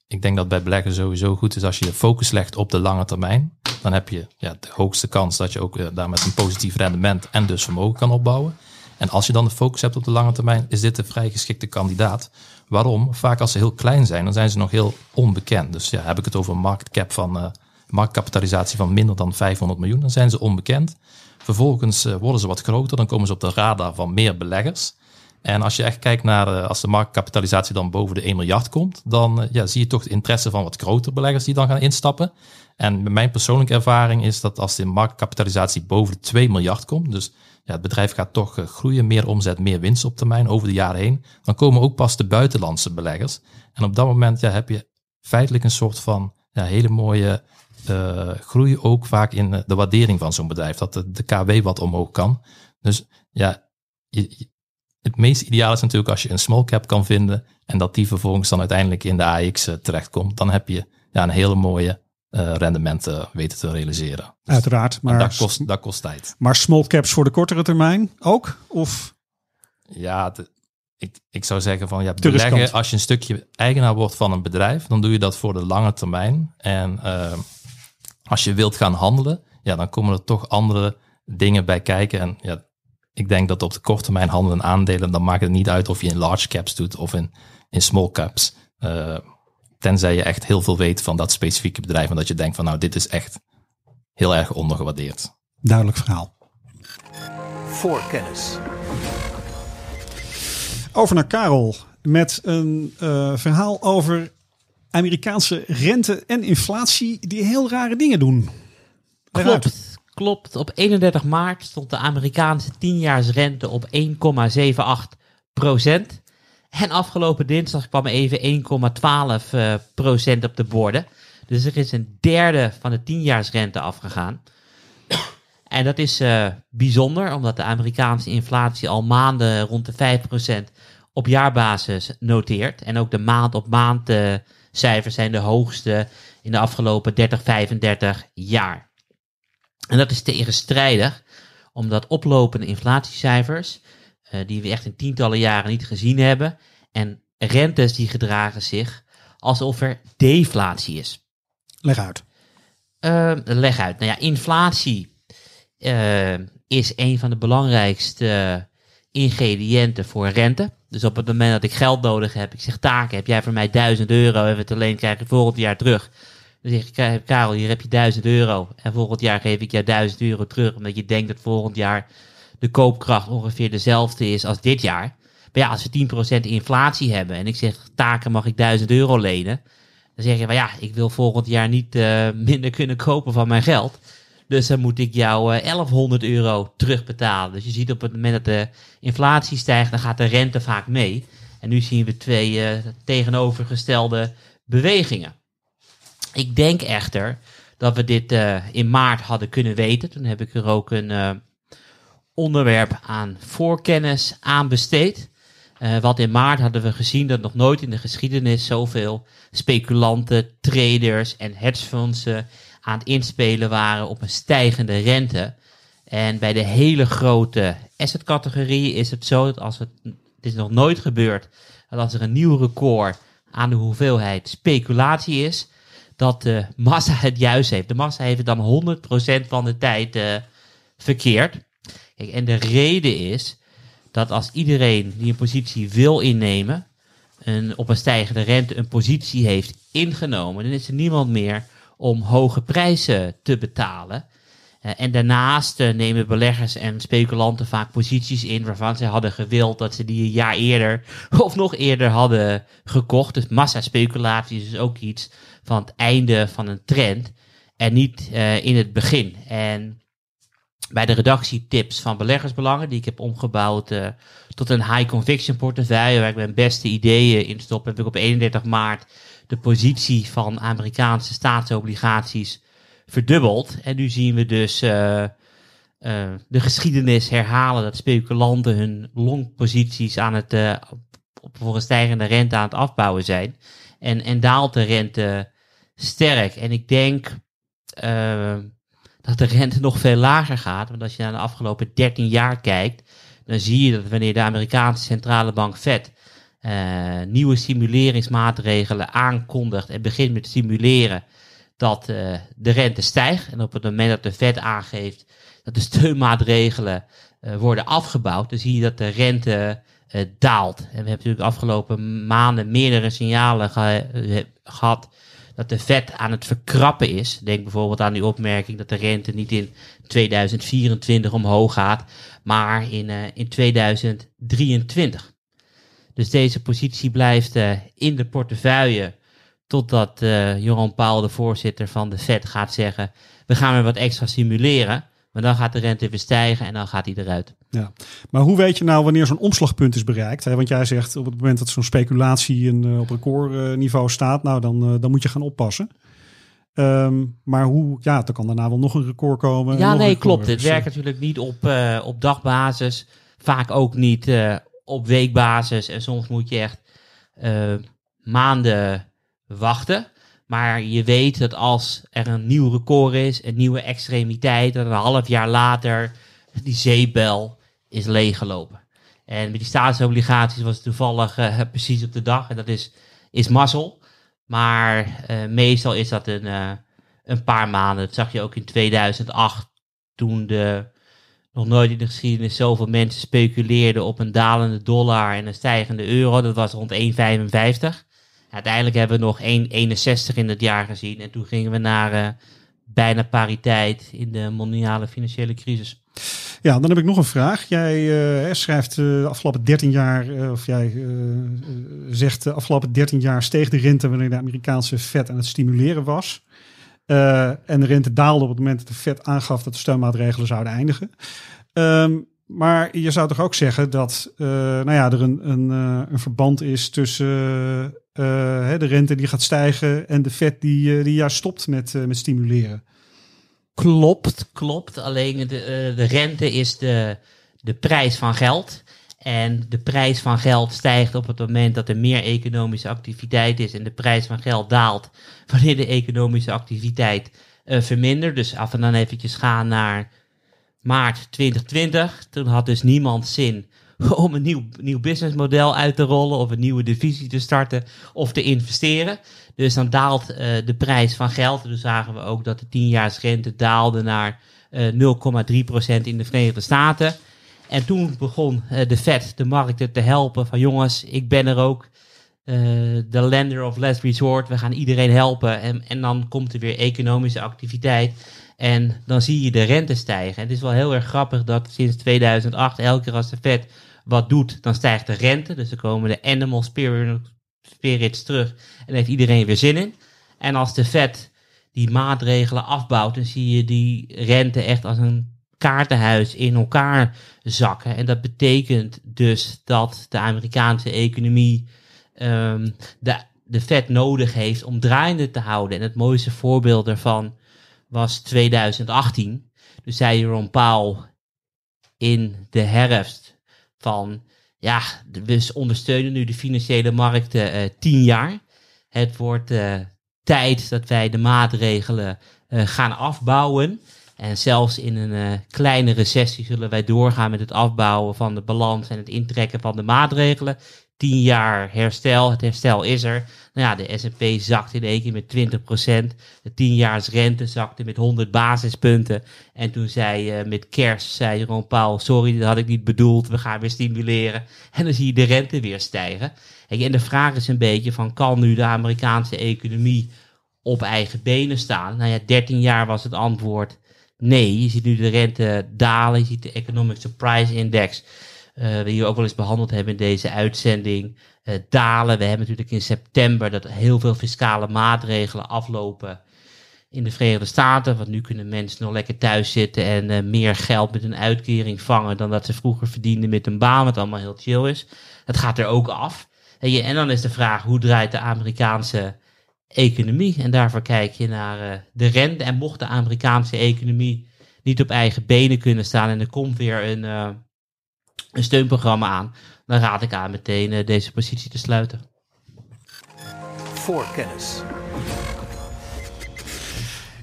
ik denk dat bij beleggen sowieso goed is als je je focus legt op de lange termijn. Dan heb je ja, de hoogste kans dat je ook eh, daar met een positief rendement en dus vermogen kan opbouwen. En als je dan de focus hebt op de lange termijn, is dit een vrij geschikte kandidaat. Waarom? Vaak als ze heel klein zijn, dan zijn ze nog heel onbekend. Dus ja, heb ik het over een market cap van, eh, marktkapitalisatie van minder dan 500 miljoen, dan zijn ze onbekend. Vervolgens worden ze wat groter, dan komen ze op de radar van meer beleggers. En als je echt kijkt naar, eh, als de marktkapitalisatie dan boven de 1 miljard komt, dan eh, ja, zie je toch de interesse van wat grotere beleggers die dan gaan instappen. En mijn persoonlijke ervaring is dat als de marktkapitalisatie boven de 2 miljard komt, dus ja, het bedrijf gaat toch eh, groeien, meer omzet, meer winst op termijn over de jaren heen, dan komen ook pas de buitenlandse beleggers. En op dat moment ja, heb je feitelijk een soort van ja, hele mooie groei ook vaak in de waardering van zo'n bedrijf. Dat de, de KW wat omhoog kan. Dus ja, je- het meest ideaal is natuurlijk als je een small cap kan vinden en dat die vervolgens dan uiteindelijk in de AX eh, terechtkomt. Dan heb je ja, een hele mooie eh rendementen weten te realiseren. Dus- Uiteraard. Maar, dat, kost, dat kost tijd. maar small caps voor de kortere termijn ook? Of Ja, ik, ik zou zeggen van ja, beleggen, als je een stukje eigenaar wordt van een bedrijf, dan doe je dat voor de lange termijn. En eh, als je wilt gaan handelen, ja, dan komen er toch andere dingen bij kijken. En ja, ik denk dat op de korte termijn handelen en aandelen, dan maakt het niet uit of je in large caps doet of in, in small caps. Eh, tenzij je echt heel veel weet van dat specifieke bedrijf en dat je denkt van nou, dit is echt heel erg ondergewaardeerd. duidelijk verhaal. voor kennis. Over naar Karel met een eh, verhaal over Amerikaanse rente en inflatie die heel rare dingen doen. Klopt, klopt. Op 31 maart stond de Amerikaanse 10-jaarsrente op 1,78 procent. En afgelopen dinsdag kwam even 1,12 eh, procent op de borden. Dus er is een derde van de 10-jaarsrente afgegaan. En dat is eh, bijzonder, omdat de Amerikaanse inflatie al maanden rond de 5% op jaarbasis noteert. En ook de maand-op-maand eh, cijfers zijn de hoogste in de afgelopen 30, 35 jaar. En dat is tegenstrijdig, omdat oplopende inflatiecijfers, eh, die we echt in tientallen jaren niet gezien hebben, en rentes die gedragen zich alsof er deflatie is. Leg uit. Eh, leg uit. Nou ja, inflatie eh, is een van de belangrijkste ingrediënten voor rente. Dus op het moment dat ik geld nodig heb, ik zeg taken, heb jij voor mij 1000 euro, even het alleen krijg je volgend jaar terug. Dan zeg ik, "Ka- Karel, hier heb je 1000 euro. En volgend jaar geef ik jou 1000 euro terug, omdat je denkt dat volgend jaar de koopkracht ongeveer dezelfde is als dit jaar. Maar ja, als we 10% inflatie hebben en ik zeg taken mag ik 1000 euro lenen, dan zeg je van ja, ik wil volgend jaar niet eh, minder kunnen kopen van mijn geld. Dus dan moet ik jou eh, 1100 euro terugbetalen. Dus je ziet op het moment dat de inflatie stijgt, dan gaat de rente vaak mee. En nu zien we twee eh, tegenovergestelde bewegingen. Ik denk echter dat we dit eh, in maart hadden kunnen weten. Toen heb ik er ook een eh, onderwerp aan voorkennis aan besteed. Eh, wat in maart hadden we gezien dat nog nooit in de geschiedenis zoveel speculanten, traders en hedgefondsen aan het inspelen waren op een stijgende rente. En bij de hele grote assetcategorieën is het zo dat als het, het is nog nooit gebeurd, dat als er een nieuw record aan de hoeveelheid speculatie is, dat de massa het juist heeft. De massa heeft het dan 100% van de tijd eh, verkeerd. En de reden is dat als iedereen die een positie wil innemen, een, op een stijgende rente een positie heeft ingenomen, dan is er niemand meer om hoge prijzen te betalen. Eh, en daarnaast eh, nemen beleggers en speculanten vaak posities in waarvan ze hadden gewild dat ze die een jaar eerder of nog eerder hadden gekocht. Dus massaspeculatie is dus ook iets van het einde van een trend en niet eh, in het begin. En bij de redactietips van beleggersbelangen, die ik heb omgebouwd eh, tot een high conviction portefeuille, waar ik mijn beste ideeën in stop, heb ik op 31 maart de positie van Amerikaanse staatsobligaties verdubbeld. En nu zien we dus eh, de geschiedenis herhalen dat speculanten hun longposities aan het, voor een stijgende rente aan het afbouwen zijn. En, en daalt de rente sterk. En ik denk eh, dat de rente nog veel lager gaat. Want als je naar de afgelopen 13 jaar kijkt, dan zie je dat wanneer de Amerikaanse centrale bank Fed eh, nieuwe stimuleringsmaatregelen aankondigt en begint met stimuleren, dat eh, de rente stijgt. En op het moment dat de Fed aangeeft dat de steunmaatregelen worden afgebouwd, dan zie je dat de rente daalt. En we hebben natuurlijk de afgelopen maanden meerdere signalen ge- eh, gehad dat de Fed aan het verkrappen is. Denk bijvoorbeeld aan die opmerking dat de rente niet in 2024 omhoog gaat, maar in, eh, in 2023. Dus deze positie blijft eh, in de portefeuille totdat eh Joran Paul, de voorzitter van de Fed, gaat zeggen: we gaan weer wat extra simuleren. Maar dan gaat de rente weer stijgen en dan gaat hij eruit. Ja. Maar hoe weet je nou wanneer zo'n omslagpunt is bereikt? Hè? Want jij zegt op het moment dat zo'n speculatie een, eh, op recordniveau staat, nou dan, eh, dan moet je gaan oppassen. Ehm, maar hoe, ja, dan kan daarna wel nog een record komen. en Ja, nee, klopt. Het werkt natuurlijk niet op, eh, op dagbasis. Vaak ook niet op weekbasis. En soms moet je echt maanden wachten. Maar je weet dat als er een nieuw record is, een nieuwe extremiteit, dat een half jaar later die zeepbel is leeggelopen. En met die staatsobligaties was het toevallig eh, precies op de dag. En dat is, is mazzel. Maar eh, meestal is dat een, eh, een paar maanden. Dat zag je ook in 2008, toen de, nog nooit in de geschiedenis zoveel mensen speculeerden op een dalende dollar en een stijgende euro. Dat was rond 1,55. Uiteindelijk hebben we nog 1,61 in het jaar gezien. En toen gingen we naar eh, bijna pariteit in de mondiale financiële crisis. Ja, dan heb ik nog een vraag. Jij eh, schrijft eh, de afgelopen 13 jaar, of jij zegt de afgelopen 13 jaar steeg de rente wanneer de Amerikaanse Fed aan het stimuleren was. En de rente daalde op het moment dat de Fed aangaf dat de steunmaatregelen zouden eindigen. Ehm, maar je zou toch ook zeggen dat nou ja, er een, een, een verband is tussen hè, de rente die gaat stijgen en de Fed die, eh, die juist stopt met, eh, met stimuleren. Klopt, klopt. Alleen de, eh, de rente is de, de prijs van geld. En de prijs van geld stijgt op het moment dat er meer economische activiteit is. En de prijs van geld daalt wanneer de economische activiteit eh, vermindert. Dus af en dan eventjes gaan naar maart 2020. Toen had dus niemand zin om een nieuw, nieuw businessmodel uit te rollen. Of een nieuwe divisie te starten of te investeren. Dus dan daalt eh, de prijs van geld. Dus zagen we ook dat de 10-jaarsrente daalde naar eh 0,3% in de Verenigde Staten. En toen begon eh, de Fed de markten te helpen van jongens, ik ben er ook. eh, De lender of last resort, we gaan iedereen helpen. En, en dan komt er weer economische activiteit. En dan zie je de rente stijgen. Het is wel heel erg grappig dat sinds 2008, elke keer als de Fed wat doet, dan stijgt de rente. Dus dan komen de animal spirit- spirits terug en heeft iedereen weer zin in. En als de Fed die maatregelen afbouwt, dan zie je die rente echt als een kaartenhuis in elkaar zakken. En dat betekent dus dat de Amerikaanse economie ehm, de, de Fed nodig heeft om draaiende te houden. En het mooiste voorbeeld daarvan was 2018. Dus zei Jerome Powell in de herfst van ja, we ondersteunen nu de financiële markten eh, tien jaar. Het wordt eh, tijd dat wij de maatregelen eh, gaan afbouwen. En zelfs in een kleine recessie zullen wij doorgaan met het afbouwen van de balans en het intrekken van de maatregelen. Tien jaar herstel, het herstel is er. Nou ja, de S&P zakt in één keer met 20%. De tienjaarsrente zakte met 100 basispunten. En toen zei eh, met kerst, zei Ron Paul, sorry, dat had ik niet bedoeld. We gaan weer stimuleren. En dan zie je de rente weer stijgen. En de vraag is een beetje van, kan nu de Amerikaanse economie op eigen benen staan? Nou ja, 13 jaar was het antwoord Nee, je ziet nu de rente dalen. Je ziet de Economic Surprise Index, uh, we ook wel eens behandeld hebben in deze uitzending, uh, dalen. We hebben natuurlijk in september dat heel veel fiscale maatregelen aflopen in de Verenigde Staten. Want nu kunnen mensen nog lekker thuis zitten en uh, meer geld met een uitkering vangen dan dat ze vroeger verdienden met een baan, wat allemaal heel chill is. Dat gaat er ook af. En, en dan is de vraag, hoe draait de Amerikaanse economie? En daarvoor kijk je naar de rente. En mocht de Amerikaanse economie niet op eigen benen kunnen staan en er komt weer een, een steunprogramma aan, dan raad ik aan meteen uh, deze positie te sluiten. Voor kennis.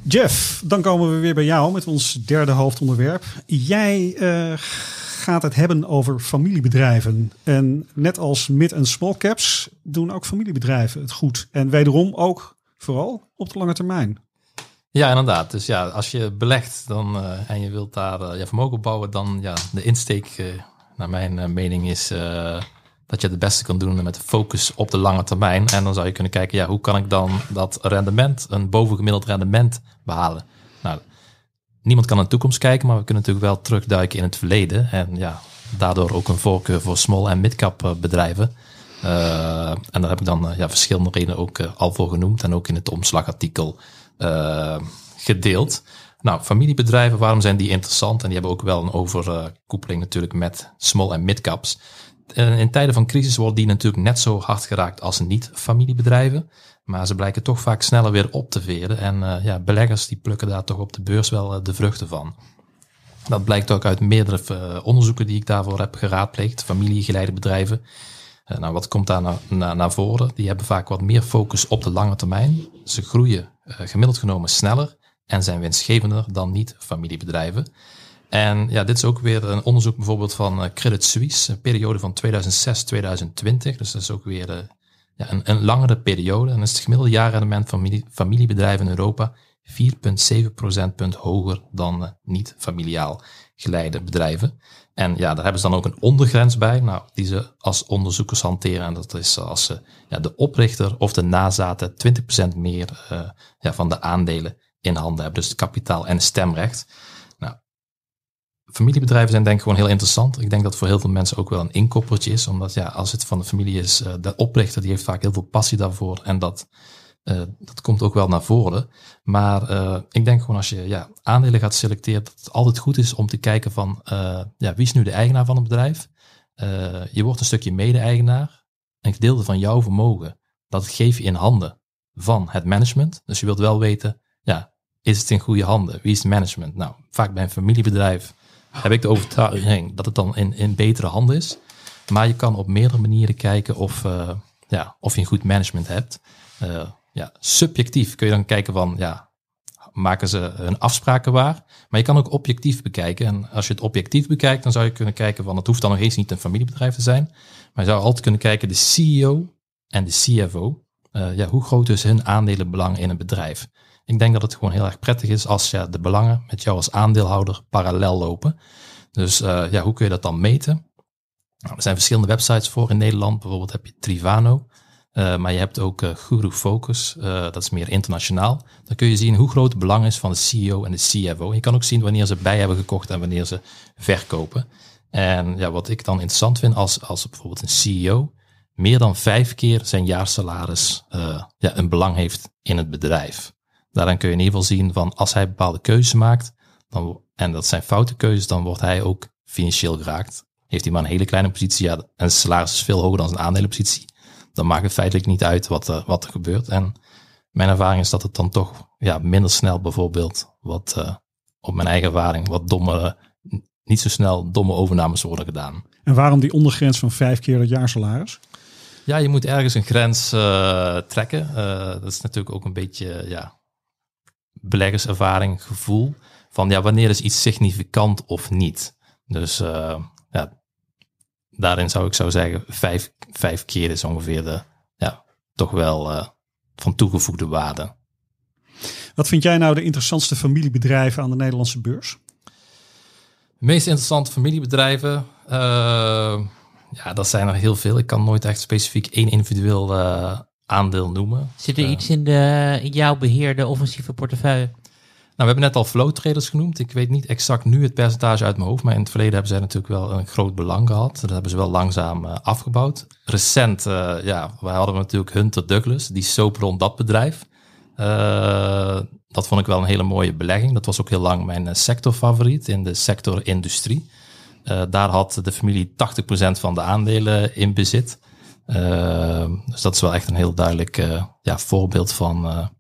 Jeff, dan komen we weer bij jou met ons derde hoofdonderwerp. Jij uh, gaat het hebben over familiebedrijven. En net als mid- en small caps doen ook familiebedrijven het goed. En wederom ook vooral op de lange termijn. Ja, inderdaad. Dus ja, als je belegt dan, uh, en je wilt daar uh, je vermogen bouwen, dan ja, de insteek, naar mijn mening, is dat je het beste kan doen met focus op de lange termijn. En dan zou je kunnen kijken, ja, hoe kan ik dan dat rendement, een bovengemiddeld rendement behalen? Nou, niemand kan naar de toekomst kijken, maar we kunnen natuurlijk wel terugduiken in het verleden. En ja, daardoor ook een voorkeur voor small- en midcap bedrijven. Uh, en daar heb ik dan ja, verschillende redenen ook al voor genoemd en ook in het omslagartikel gedeeld. Nou, familiebedrijven, waarom zijn die interessant? En die hebben ook wel een overkoepeling natuurlijk met small- en midcaps. In tijden van crisis worden die natuurlijk net zo hard geraakt als niet-familiebedrijven. Maar ze blijken toch vaak sneller weer op te veren. En uh, ja, beleggers die plukken daar toch op de beurs wel uh, de vruchten van. Dat blijkt ook uit meerdere uh, onderzoeken die ik daarvoor heb geraadpleegd. Familiegeleide bedrijven. nou, wat komt daar naar, naar, naar, voren? Die hebben vaak wat meer focus op de lange termijn. Ze groeien gemiddeld genomen sneller en zijn winstgevender dan niet-familiebedrijven. En ja, dit is ook weer een onderzoek bijvoorbeeld van Credit Suisse, een periode van 2006-2020. Dus dat is ook weer uh, ja, een, een, langere periode. En is het gemiddelde jaarrendement van familie, familiebedrijven in Europa 4,7 procentpunt hoger dan uh, niet-familiaal geleide bedrijven. En ja, daar hebben ze dan ook een ondergrens bij, nou, die ze als onderzoekers hanteren. En dat is als ze ja, de oprichter of de nazaten 20% meer ja, van de aandelen in handen hebben. Dus het kapitaal en stemrecht familiebedrijven zijn denk ik gewoon heel interessant. Ik denk dat voor heel veel mensen ook wel een inkoppertje is. Omdat ja, als het van de familie is, uh, de oprichter die heeft vaak heel veel passie daarvoor. En dat, uh, dat komt ook wel naar voren. Maar uh, ik denk gewoon als je ja, aandelen gaat selecteren, dat het altijd goed is om te kijken van ja, wie is nu de eigenaar van het bedrijf. je wordt een stukje mede-eigenaar. Een gedeelte van jouw vermogen, dat geef je in handen van het management. Dus je wilt wel weten, ja, is het in goede handen? Wie is het management? Nou, vaak bij een familiebedrijf heb ik de overtuiging dat het dan in, in betere handen is. Maar je kan op meerdere manieren kijken of, uh, ja, of je een goed management hebt. Uh, ja, subjectief kun je dan kijken van, ja, maken ze hun afspraken waar? Maar je kan ook objectief bekijken. En als je het objectief bekijkt, dan zou je kunnen kijken van, het hoeft dan nog eens niet een familiebedrijf te zijn. Maar je zou altijd kunnen kijken, de CEO en de CFO. Uh, ja, hoe groot is hun aandelenbelang in een bedrijf? Ik denk dat het gewoon heel erg prettig is als ja, de belangen met jou als aandeelhouder parallel lopen. Dus uh, ja, hoe kun je dat dan meten? Nou, er zijn verschillende websites voor in Nederland. Bijvoorbeeld heb je Trivano. Uh, maar je hebt ook uh, Guru Focus, dat is meer internationaal. Dan kun je zien hoe groot het belang is van de CEO en de CFO. Je kan ook zien wanneer ze bij hebben gekocht en wanneer ze verkopen. En ja, wat ik dan interessant vind als, als bijvoorbeeld een CEO meer dan vijf keer zijn jaarsalaris ja, een belang heeft in het bedrijf. Daaraan kun je in ieder geval zien van als hij bepaalde keuzes maakt, dan, en dat zijn foute keuzes, dan wordt hij ook financieel geraakt. Heeft hij maar een hele kleine positie, ja, en zijn salaris is veel hoger dan zijn aandelenpositie, dan maakt het feitelijk niet uit wat, er, wat er gebeurt. En mijn ervaring is dat het dan toch ja, minder snel bijvoorbeeld, wat uh, op mijn eigen ervaring, wat dommere, niet zo snel domme overnames worden gedaan. En waarom die ondergrens van vijf keer het jaarsalaris? Ja, je moet ergens een grens uh, trekken. Uh, dat is natuurlijk ook een beetje, ja, beleggerservaring, gevoel van ja, wanneer is iets significant of niet. Dus uh, ja, daarin zou ik zo zeggen, vijf, vijf keer is ongeveer de, ja, toch wel uh, van toegevoegde waarde. Wat vind jij nou de interessantste familiebedrijven aan de Nederlandse beurs? De meest interessante familiebedrijven, uh, ja, dat zijn er heel veel. Ik kan nooit echt specifiek één individueel aandeel noemen. Zit er iets in, de, in jouw beheerde offensieve portefeuille? we hebben net al flow traders genoemd. Ik weet niet exact nu het percentage uit mijn hoofd, maar in het verleden hebben zij natuurlijk wel een groot belang gehad. Dat hebben ze wel langzaam eh, afgebouwd. Recent, uh, ja, we hadden natuurlijk Hunter Douglas, die soap rond dat bedrijf. Uh, dat vond ik wel een hele mooie belegging. Dat was ook heel lang mijn sectorfavoriet in de sector industrie. daar had de familie 80% van de aandelen in bezit. Dus dat is wel echt een heel duidelijk ja, voorbeeld van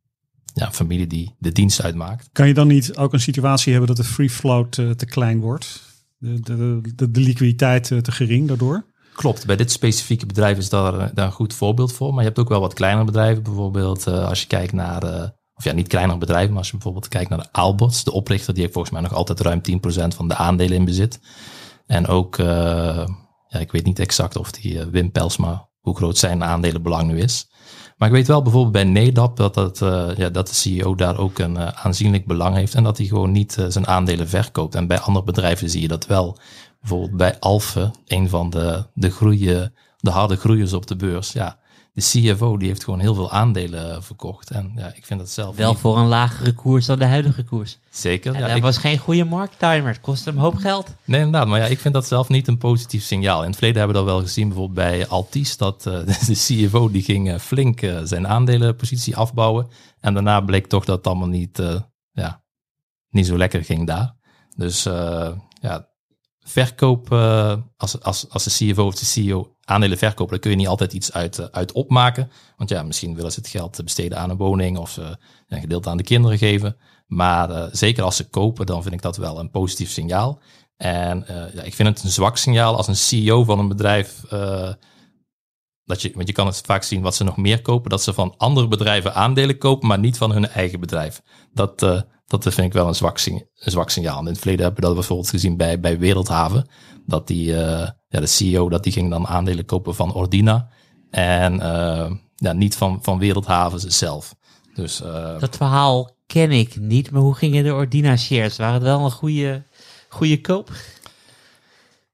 ja, familie die de dienst uitmaakt. Kan je dan niet ook een situatie hebben dat de free float uh, te klein wordt? De, de, de, de liquiditeit uh, te gering daardoor? Klopt, bij dit specifieke bedrijf is daar, eh, daar een goed voorbeeld voor. Maar je hebt ook wel wat kleinere bedrijven. Bijvoorbeeld uh, als je kijkt naar, of ja, niet kleinere bedrijven, maar als je bijvoorbeeld kijkt naar de Albots, de oprichter, die heeft volgens mij nog altijd ruim 10% van de aandelen in bezit. En ook, ja, ik weet niet exact of die Wim Pelsma, hoe groot zijn aandelenbelang nu is. Maar ik weet wel bijvoorbeeld bij NEDAP dat, dat, uh, ja, dat de CEO daar ook een uh, aanzienlijk belang heeft en dat hij gewoon niet uh, zijn aandelen verkoopt. En bij andere bedrijven zie je dat wel. Bijvoorbeeld bij Alphen, een van de, de, groeien, de harde groeiers op de beurs. Ja, de CFO die heeft gewoon heel veel aandelen verkocht. En ja, ik vind dat zelf. Wel voor een lagere koers dan de huidige koers. Zeker. En ja, dat was geen goede markttimer. Het kostte hem hoop geld. Nee, inderdaad. Maar ja, ik vind dat zelf niet een positief signaal. In het verleden hebben we dat wel gezien, bijvoorbeeld bij Altis, dat uh, de CFO die ging uh, flink uh, zijn aandelenpositie afbouwen. En daarna bleek toch dat het allemaal niet, ja, niet zo lekker ging daar. Dus ja, verkoop, als, als, als de CFO of de CEO aandelen verkopen, daar kun je niet altijd iets uit, uh, uit opmaken. Want ja, misschien willen ze het geld besteden aan een woning of ze een gedeelte aan de kinderen geven. Maar zeker als ze kopen, dan vind ik dat wel een positief signaal. En ja, ik vind het een zwak signaal als een CEO van een bedrijf. dat je, want je kan het vaak zien wat ze nog meer kopen, dat ze van andere bedrijven aandelen kopen, maar niet van hun eigen bedrijf. Dat, dat vind ik wel een zwak, een zwak signaal. In het verleden hebben we dat bijvoorbeeld gezien bij, bij Wereldhaven. Dat die, uh, ja, de CEO dat die ging dan aandelen kopen van Ordina. En uh, ja, niet van, van Wereldhaven zelf. Dus, uh, dat verhaal ken ik niet, maar hoe gingen de Ordina shares? Waren het wel een goede, goede koop?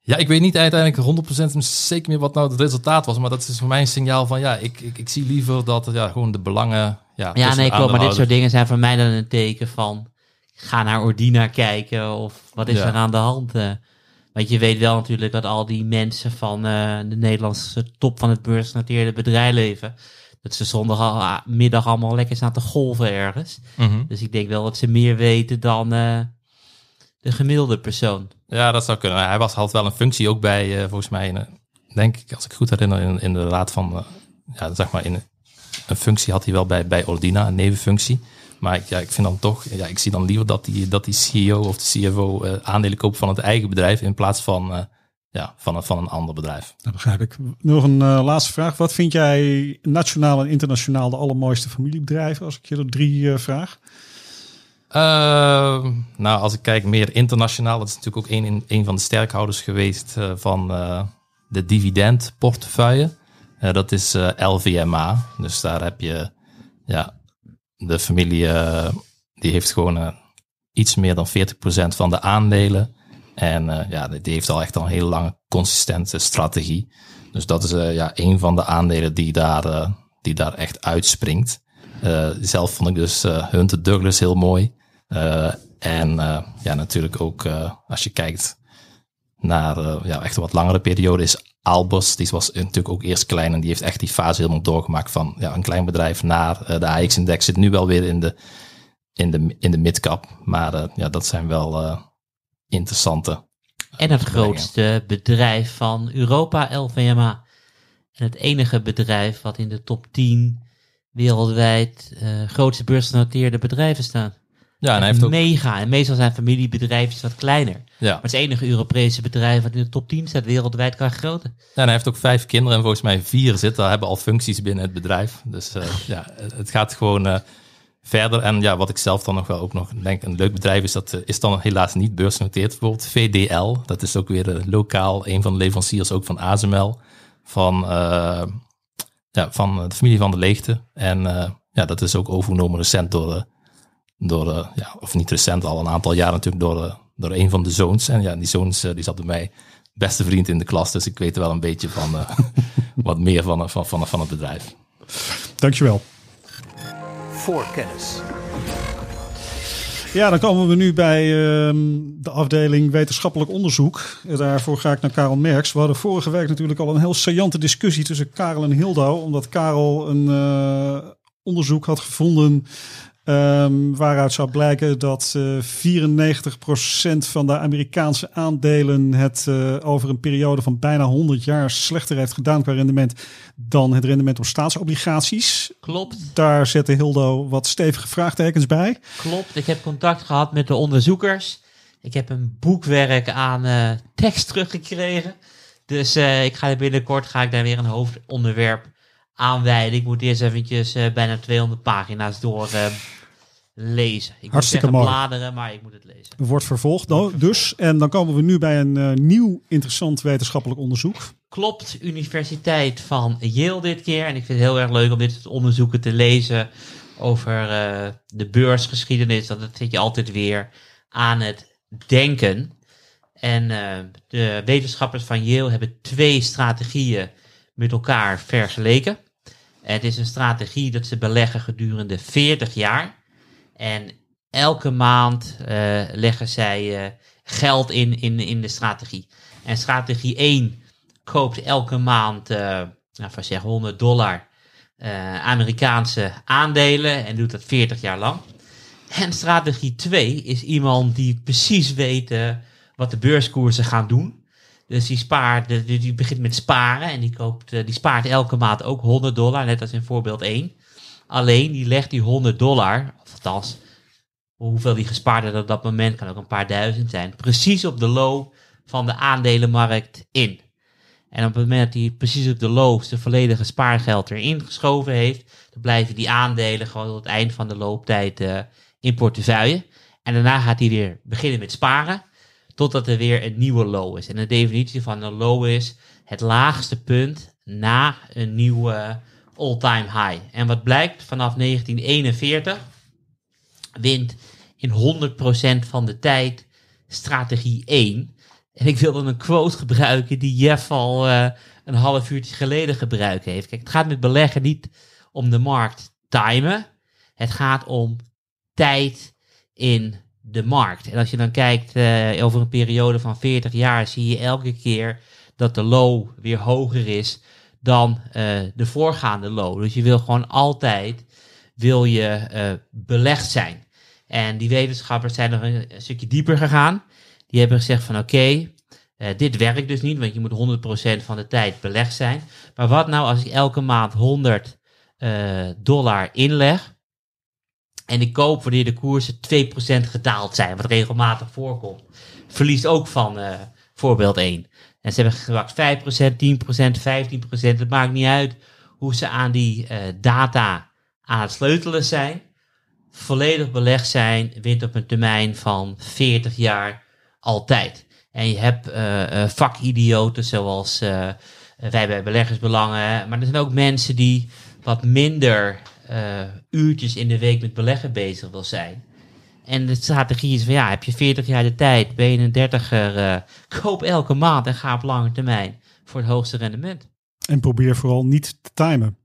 Ja, ik weet niet uiteindelijk 100% zeker meer wat nou het resultaat was. Maar dat is voor mij een signaal van ja, ik, ik, ik zie liever dat ja, gewoon de belangen. Ja, ja nee, klopt. Maar dit soort dingen zijn voor mij dan een teken van ga naar Ordina kijken of wat is ja. er aan de hand. Uh, want je weet wel natuurlijk dat al die mensen van uh, de Nederlandse top van het beursgenoteerde bedrijfsleven, dat ze zondagmiddag allemaal lekker staan te golven ergens. Mm -hmm. Dus ik denk wel dat ze meer weten dan uh, de gemiddelde persoon. Ja, dat zou kunnen. Hij was, had wel een functie ook bij, uh, volgens mij, in, denk ik, als ik goed herinner, in, in de raad van, ja, zeg maar, in een functie had hij wel bij, bij Ordina, een nevenfunctie. Maar ik, ja, ik vind dan toch, ja, ik zie dan liever dat die, dat die CEO of de CFO uh, aandelen koopt van het eigen bedrijf in plaats van, uh, ja, van, een, van een ander bedrijf. Dat begrijp ik. Nog een uh, laatste vraag. Wat vind jij nationaal en internationaal de allermooiste familiebedrijven, als ik je er drie vraag? Ehm, nou, als ik kijk meer internationaal, dat is natuurlijk ook een, een van de sterkhouders geweest van de dividendportefeuille. Dat is LVMA. Dus daar heb je ja, de familie uh, die heeft gewoon iets meer dan 40% van de aandelen. En ja, die heeft al echt al een hele lange consistente strategie. Dus dat is ja, een van de aandelen die daar, die daar echt uitspringt. zelf vond ik dus Hunter Douglas heel mooi. en ja, natuurlijk ook als je kijkt naar ja, echt een wat langere periode is Albos, die was natuurlijk ook eerst klein en die heeft echt die fase helemaal doorgemaakt van ja, een klein bedrijf naar uh, de AX-index. Zit nu wel weer in de, in de, in de midcap, maar uh, ja, dat zijn wel uh, interessante. En het grootste bedrijf van Europa, LVMA. En het enige bedrijf wat in de top 10 wereldwijd grootste beursgenoteerde bedrijven staat. Ja, en hij heeft ook... Mega. En meestal zijn familiebedrijfjes wat kleiner. Ja. Maar het enige Europese bedrijf wat in de top 10 staat wereldwijd qua grootte. Ja, en hij heeft ook vijf kinderen en volgens mij vier zitten, hebben al functies binnen het bedrijf. Dus uh, ja, het gaat gewoon uh, verder. En ja, wat ik zelf dan nog wel ook nog denk, een leuk bedrijf is, dat uh, is dan helaas niet beursgenoteerd. Bijvoorbeeld VDL, dat is ook weer lokaal, een van de leveranciers ook van ASML. Van, ja, van de familie van de Leegte. En ja, dat is ook overgenomen recent door door, uh, ja, of niet recent, al een aantal jaar natuurlijk door, uh, door een van de zoons. En ja, die zoons uh, die zat bij mij beste vriend in de klas, dus ik weet er wel een beetje van wat meer van, van, van, van het bedrijf. Dankjewel. Voor kennis. Ja, dan komen we nu bij ehm, de afdeling wetenschappelijk onderzoek. Daarvoor ga ik naar Karel Merks. We hadden vorige week natuurlijk al een heel saillante discussie tussen Karel en Hildo. Omdat Karel een eh, onderzoek had gevonden ehm, waaruit zou blijken dat eh 94% van de Amerikaanse aandelen het eh, over een periode van bijna 100 jaar slechter heeft gedaan qua rendement dan het rendement op staatsobligaties. Klopt, Daar zette Hildo wat stevige vraagtekens bij. klopt. Ik heb contact gehad met de onderzoekers. Ik heb een boekwerk aan eh, tekst teruggekregen. Dus eh, ik ga binnenkort ga ik daar weer een hoofdonderwerp aanwijden. Ik moet eerst eventjes eh, bijna 200 pagina's door eh, lezen. Ik moet Hartstikke zeggen mooi. bladeren, maar ik moet het lezen. Wordt vervolgd dus. En dan komen we nu bij een eh, nieuw interessant wetenschappelijk onderzoek. Klopt, Universiteit van Yale dit keer. En ik vind het heel erg leuk om dit soort onderzoeken te lezen over de beursgeschiedenis. Dat zit je altijd weer aan het denken. En de wetenschappers van Yale hebben twee strategieën met elkaar vergeleken. En het is een strategie dat ze beleggen gedurende 40 jaar. En elke maand eh, leggen zij eh, geld in, in in de strategie. En strategie 1 koopt elke maand, eh nou, van zeg 100 dollar Amerikaanse aandelen en doet dat 40 jaar lang. En strategie 2 is iemand die precies weet wat de beurskoersen gaan doen. Dus die, spaart, die, die begint met sparen en die, koopt, eh, die spaart elke maand ook 100 dollar, net als in voorbeeld 1. Alleen die legt die 100 dollar, of althans hoeveel die gespaard had op dat moment, kan ook een paar duizend zijn, precies op de low van de aandelenmarkt in. En op het moment dat hij precies op de low zijn volledige spaargeld erin geschoven heeft, dan blijven die aandelen gewoon tot het eind van de looptijd eh, in portefeuille. En daarna gaat hij weer beginnen met sparen, totdat er weer een nieuwe low is. En de definitie van een low is het laagste punt na een nieuwe all-time high. En wat blijkt, vanaf 1941 wint in 100% van de tijd strategie 1. En ik wil dan een quote gebruiken die Jeff al eh, een half uurtje geleden gebruikt heeft. Kijk, het gaat met beleggen niet om de markt timen. Het gaat om tijd in de markt. En als je dan kijkt eh, over een periode van 40 jaar, zie je elke keer dat de low weer hoger is dan eh, de voorgaande low. Dus je wil gewoon altijd wil je eh, belegd zijn. En die wetenschappers zijn nog een, een stukje dieper gegaan. Die hebben gezegd van oké, dit werkt dus niet, want je moet 100% van de tijd belegd zijn. Maar wat nou als ik elke maand 100 eh, dollar inleg en ik koop wanneer de koersen 2% gedaald zijn, wat regelmatig voorkomt. Verliest ook van eh, voorbeeld 1. En ze hebben gewacht 5%, 10%, 15%, het maakt niet uit hoe ze aan die eh, data aan het sleutelen zijn. Volledig belegd zijn, wint op een termijn van 40 jaar altijd. En je hebt eh, vakidioten zoals wij bij beleggersbelangen. Maar er zijn ook mensen die wat minder uurtjes in de week met beleggen bezig wil zijn. En de strategie is van ja, heb je 40 jaar de tijd, ben je een dertiger, eh koop elke maand en ga op lange termijn voor het hoogste rendement. En probeer vooral niet te timen.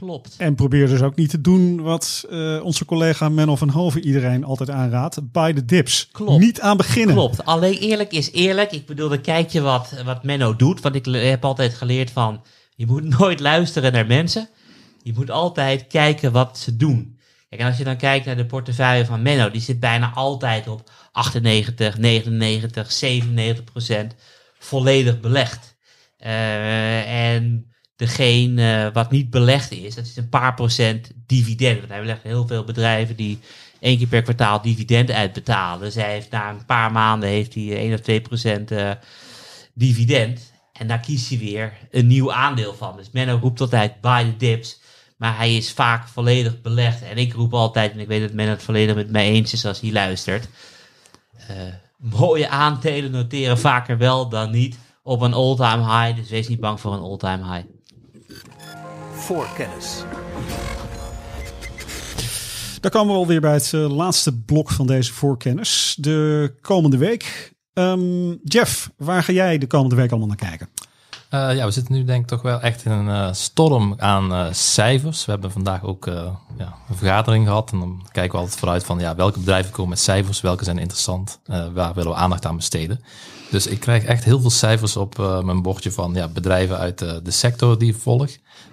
Klopt. En probeer dus ook niet te doen wat eh, onze collega Menno van Hoven iedereen altijd aanraadt. Buy the dips. Klopt. Niet aan beginnen. Klopt. Alleen eerlijk is eerlijk. Ik bedoel, dan kijk je wat, wat Menno doet. Want ik heb altijd geleerd van, je moet nooit luisteren naar mensen. Je moet altijd kijken wat ze doen. Kijk, en als je dan kijkt naar de portefeuille van Menno, die zit bijna altijd op 98, 99, 97 procent volledig belegd. Eh, en degene eh, wat niet belegd is, dat is een paar procent dividend. Want hij belegt heel veel bedrijven die één keer per kwartaal dividend uitbetalen. Dus hij heeft na een paar maanden heeft hij 1 of 2 procent eh, dividend. En daar kiest hij weer een nieuw aandeel van. Dus Menno roept altijd buy the dips. Maar hij is vaak volledig belegd. En ik roep altijd, en ik weet dat Menno het volledig met mij eens is als hij luistert. eh, mooie aandelen noteren vaker wel dan niet op een all-time high. Dus wees niet bang voor een all-time high. voor kennis. Dan komen we alweer bij het eh, laatste blok van deze voorkennis. De komende week. Ehm, Jeff, waar ga jij de komende week allemaal naar kijken? Eh, ja, we zitten nu denk ik toch wel echt in een eh, storm aan eh, cijfers. We hebben vandaag ook ja, een vergadering gehad. En dan kijken we altijd vooruit van ja, welke bedrijven komen met cijfers, welke zijn interessant, waar willen we aandacht aan besteden. Dus ik krijg echt heel veel cijfers op mijn bordje van ja, bedrijven uit de sector die ik volg.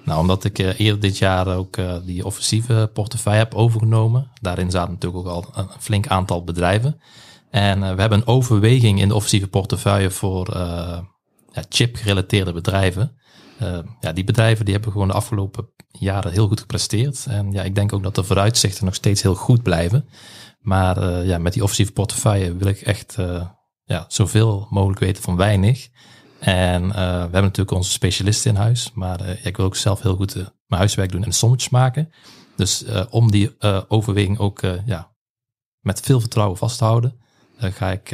Nou, omdat ik eerder dit jaar ook die offensieve portefeuille heb overgenomen. Daarin zaten natuurlijk ook al een flink aantal bedrijven. En we hebben een overweging in de offensieve portefeuille voor chip-gerelateerde bedrijven. Eh, ja, die bedrijven die hebben gewoon de afgelopen jaren heel goed gepresteerd. En ja, ik denk ook dat de vooruitzichten nog steeds heel goed blijven. Maar eh, ja, met die offensieve portefeuille wil ik echt eh, ja, zoveel mogelijk weten van weinig. En we hebben natuurlijk onze specialisten in huis. Maar ik wil ook zelf heel goed mijn huiswerk doen en sommetjes maken. Dus om die overweging ook ja, met veel vertrouwen vast te houden, ga ik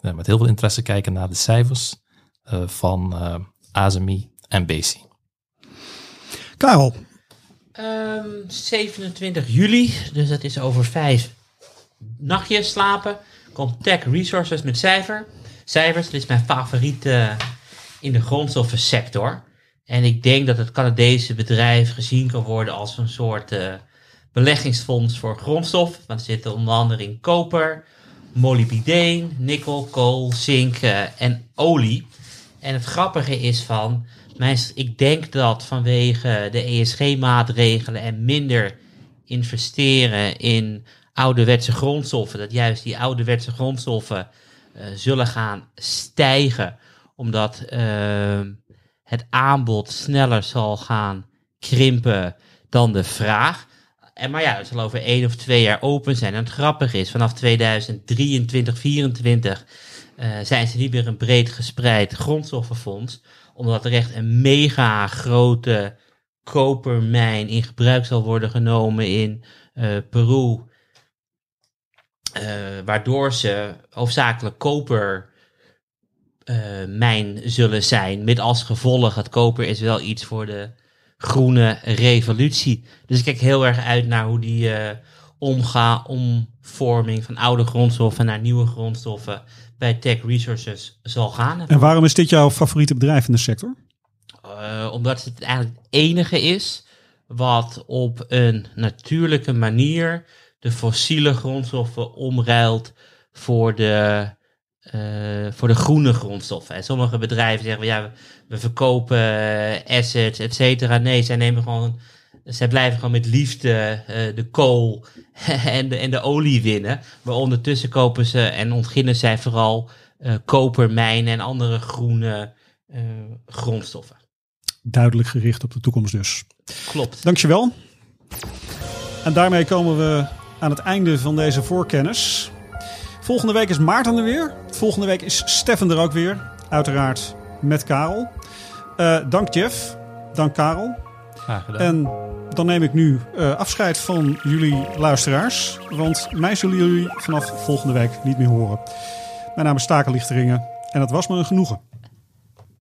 met heel veel interesse kijken naar de cijfers van eh ASMI en BC. Karel, Ehm, 27 juli, dus dat is over vijf nachtjes slapen, komt Tech Resources met cijfer. cijfers. Dit is mijn favoriete in de grondstoffensector. En ik denk dat het Canadese bedrijf gezien kan worden als een soort eh, beleggingsfonds voor grondstof. Want er zitten onder andere in koper, molybdeen, nikkel, kool, zink eh, en olie. En het grappige is van, ik denk dat vanwege de ESG-maatregelen en minder investeren in ouderwetse grondstoffen, dat juist die ouderwetse grondstoffen eh, zullen gaan stijgen, omdat eh, het aanbod sneller zal gaan krimpen dan de vraag. En maar ja, het zal over één of twee jaar open zijn. En het grappige is, vanaf 2023, 2024 eh, zijn ze niet meer een breed gespreid grondstoffenfonds, omdat er echt een mega grote kopermijn in gebruik zal worden genomen in eh, Peru, eh, waardoor ze hoofdzakelijk koper mijn zullen zijn. Met als gevolg, het koper is wel iets voor de groene revolutie. Dus ik kijk heel erg uit naar hoe die eh, omga, omvorming van oude grondstoffen naar nieuwe grondstoffen bij Tech Resources zal gaan. en waarom is dit jouw favoriete bedrijf in de sector? Eh, omdat het eigenlijk het enige is wat op een natuurlijke manier de fossiele grondstoffen omruilt voor de, eh, voor de groene grondstoffen. En sommige bedrijven zeggen, ja, we verkopen eh, assets, et cetera. Nee, zij nemen gewoon, zij blijven gewoon met liefde eh, de kool en de, en de olie winnen. Maar ondertussen kopen ze en ontginnen zij vooral eh kopermijnen en andere groene eh, grondstoffen. Duidelijk gericht op de toekomst dus. Klopt. Dankjewel. En daarmee komen we aan het einde van deze voorkennis. Volgende week is Maarten er weer. Volgende week is Stefan er ook weer. Uiteraard met Karel. Eh, dank Jeff. Dank Karel. Graag gedaan. En dan neem ik nu eh, afscheid van jullie luisteraars. Want mij zullen jullie vanaf volgende week niet meer horen. Mijn naam is Takenlichteringen. En het was me een genoegen.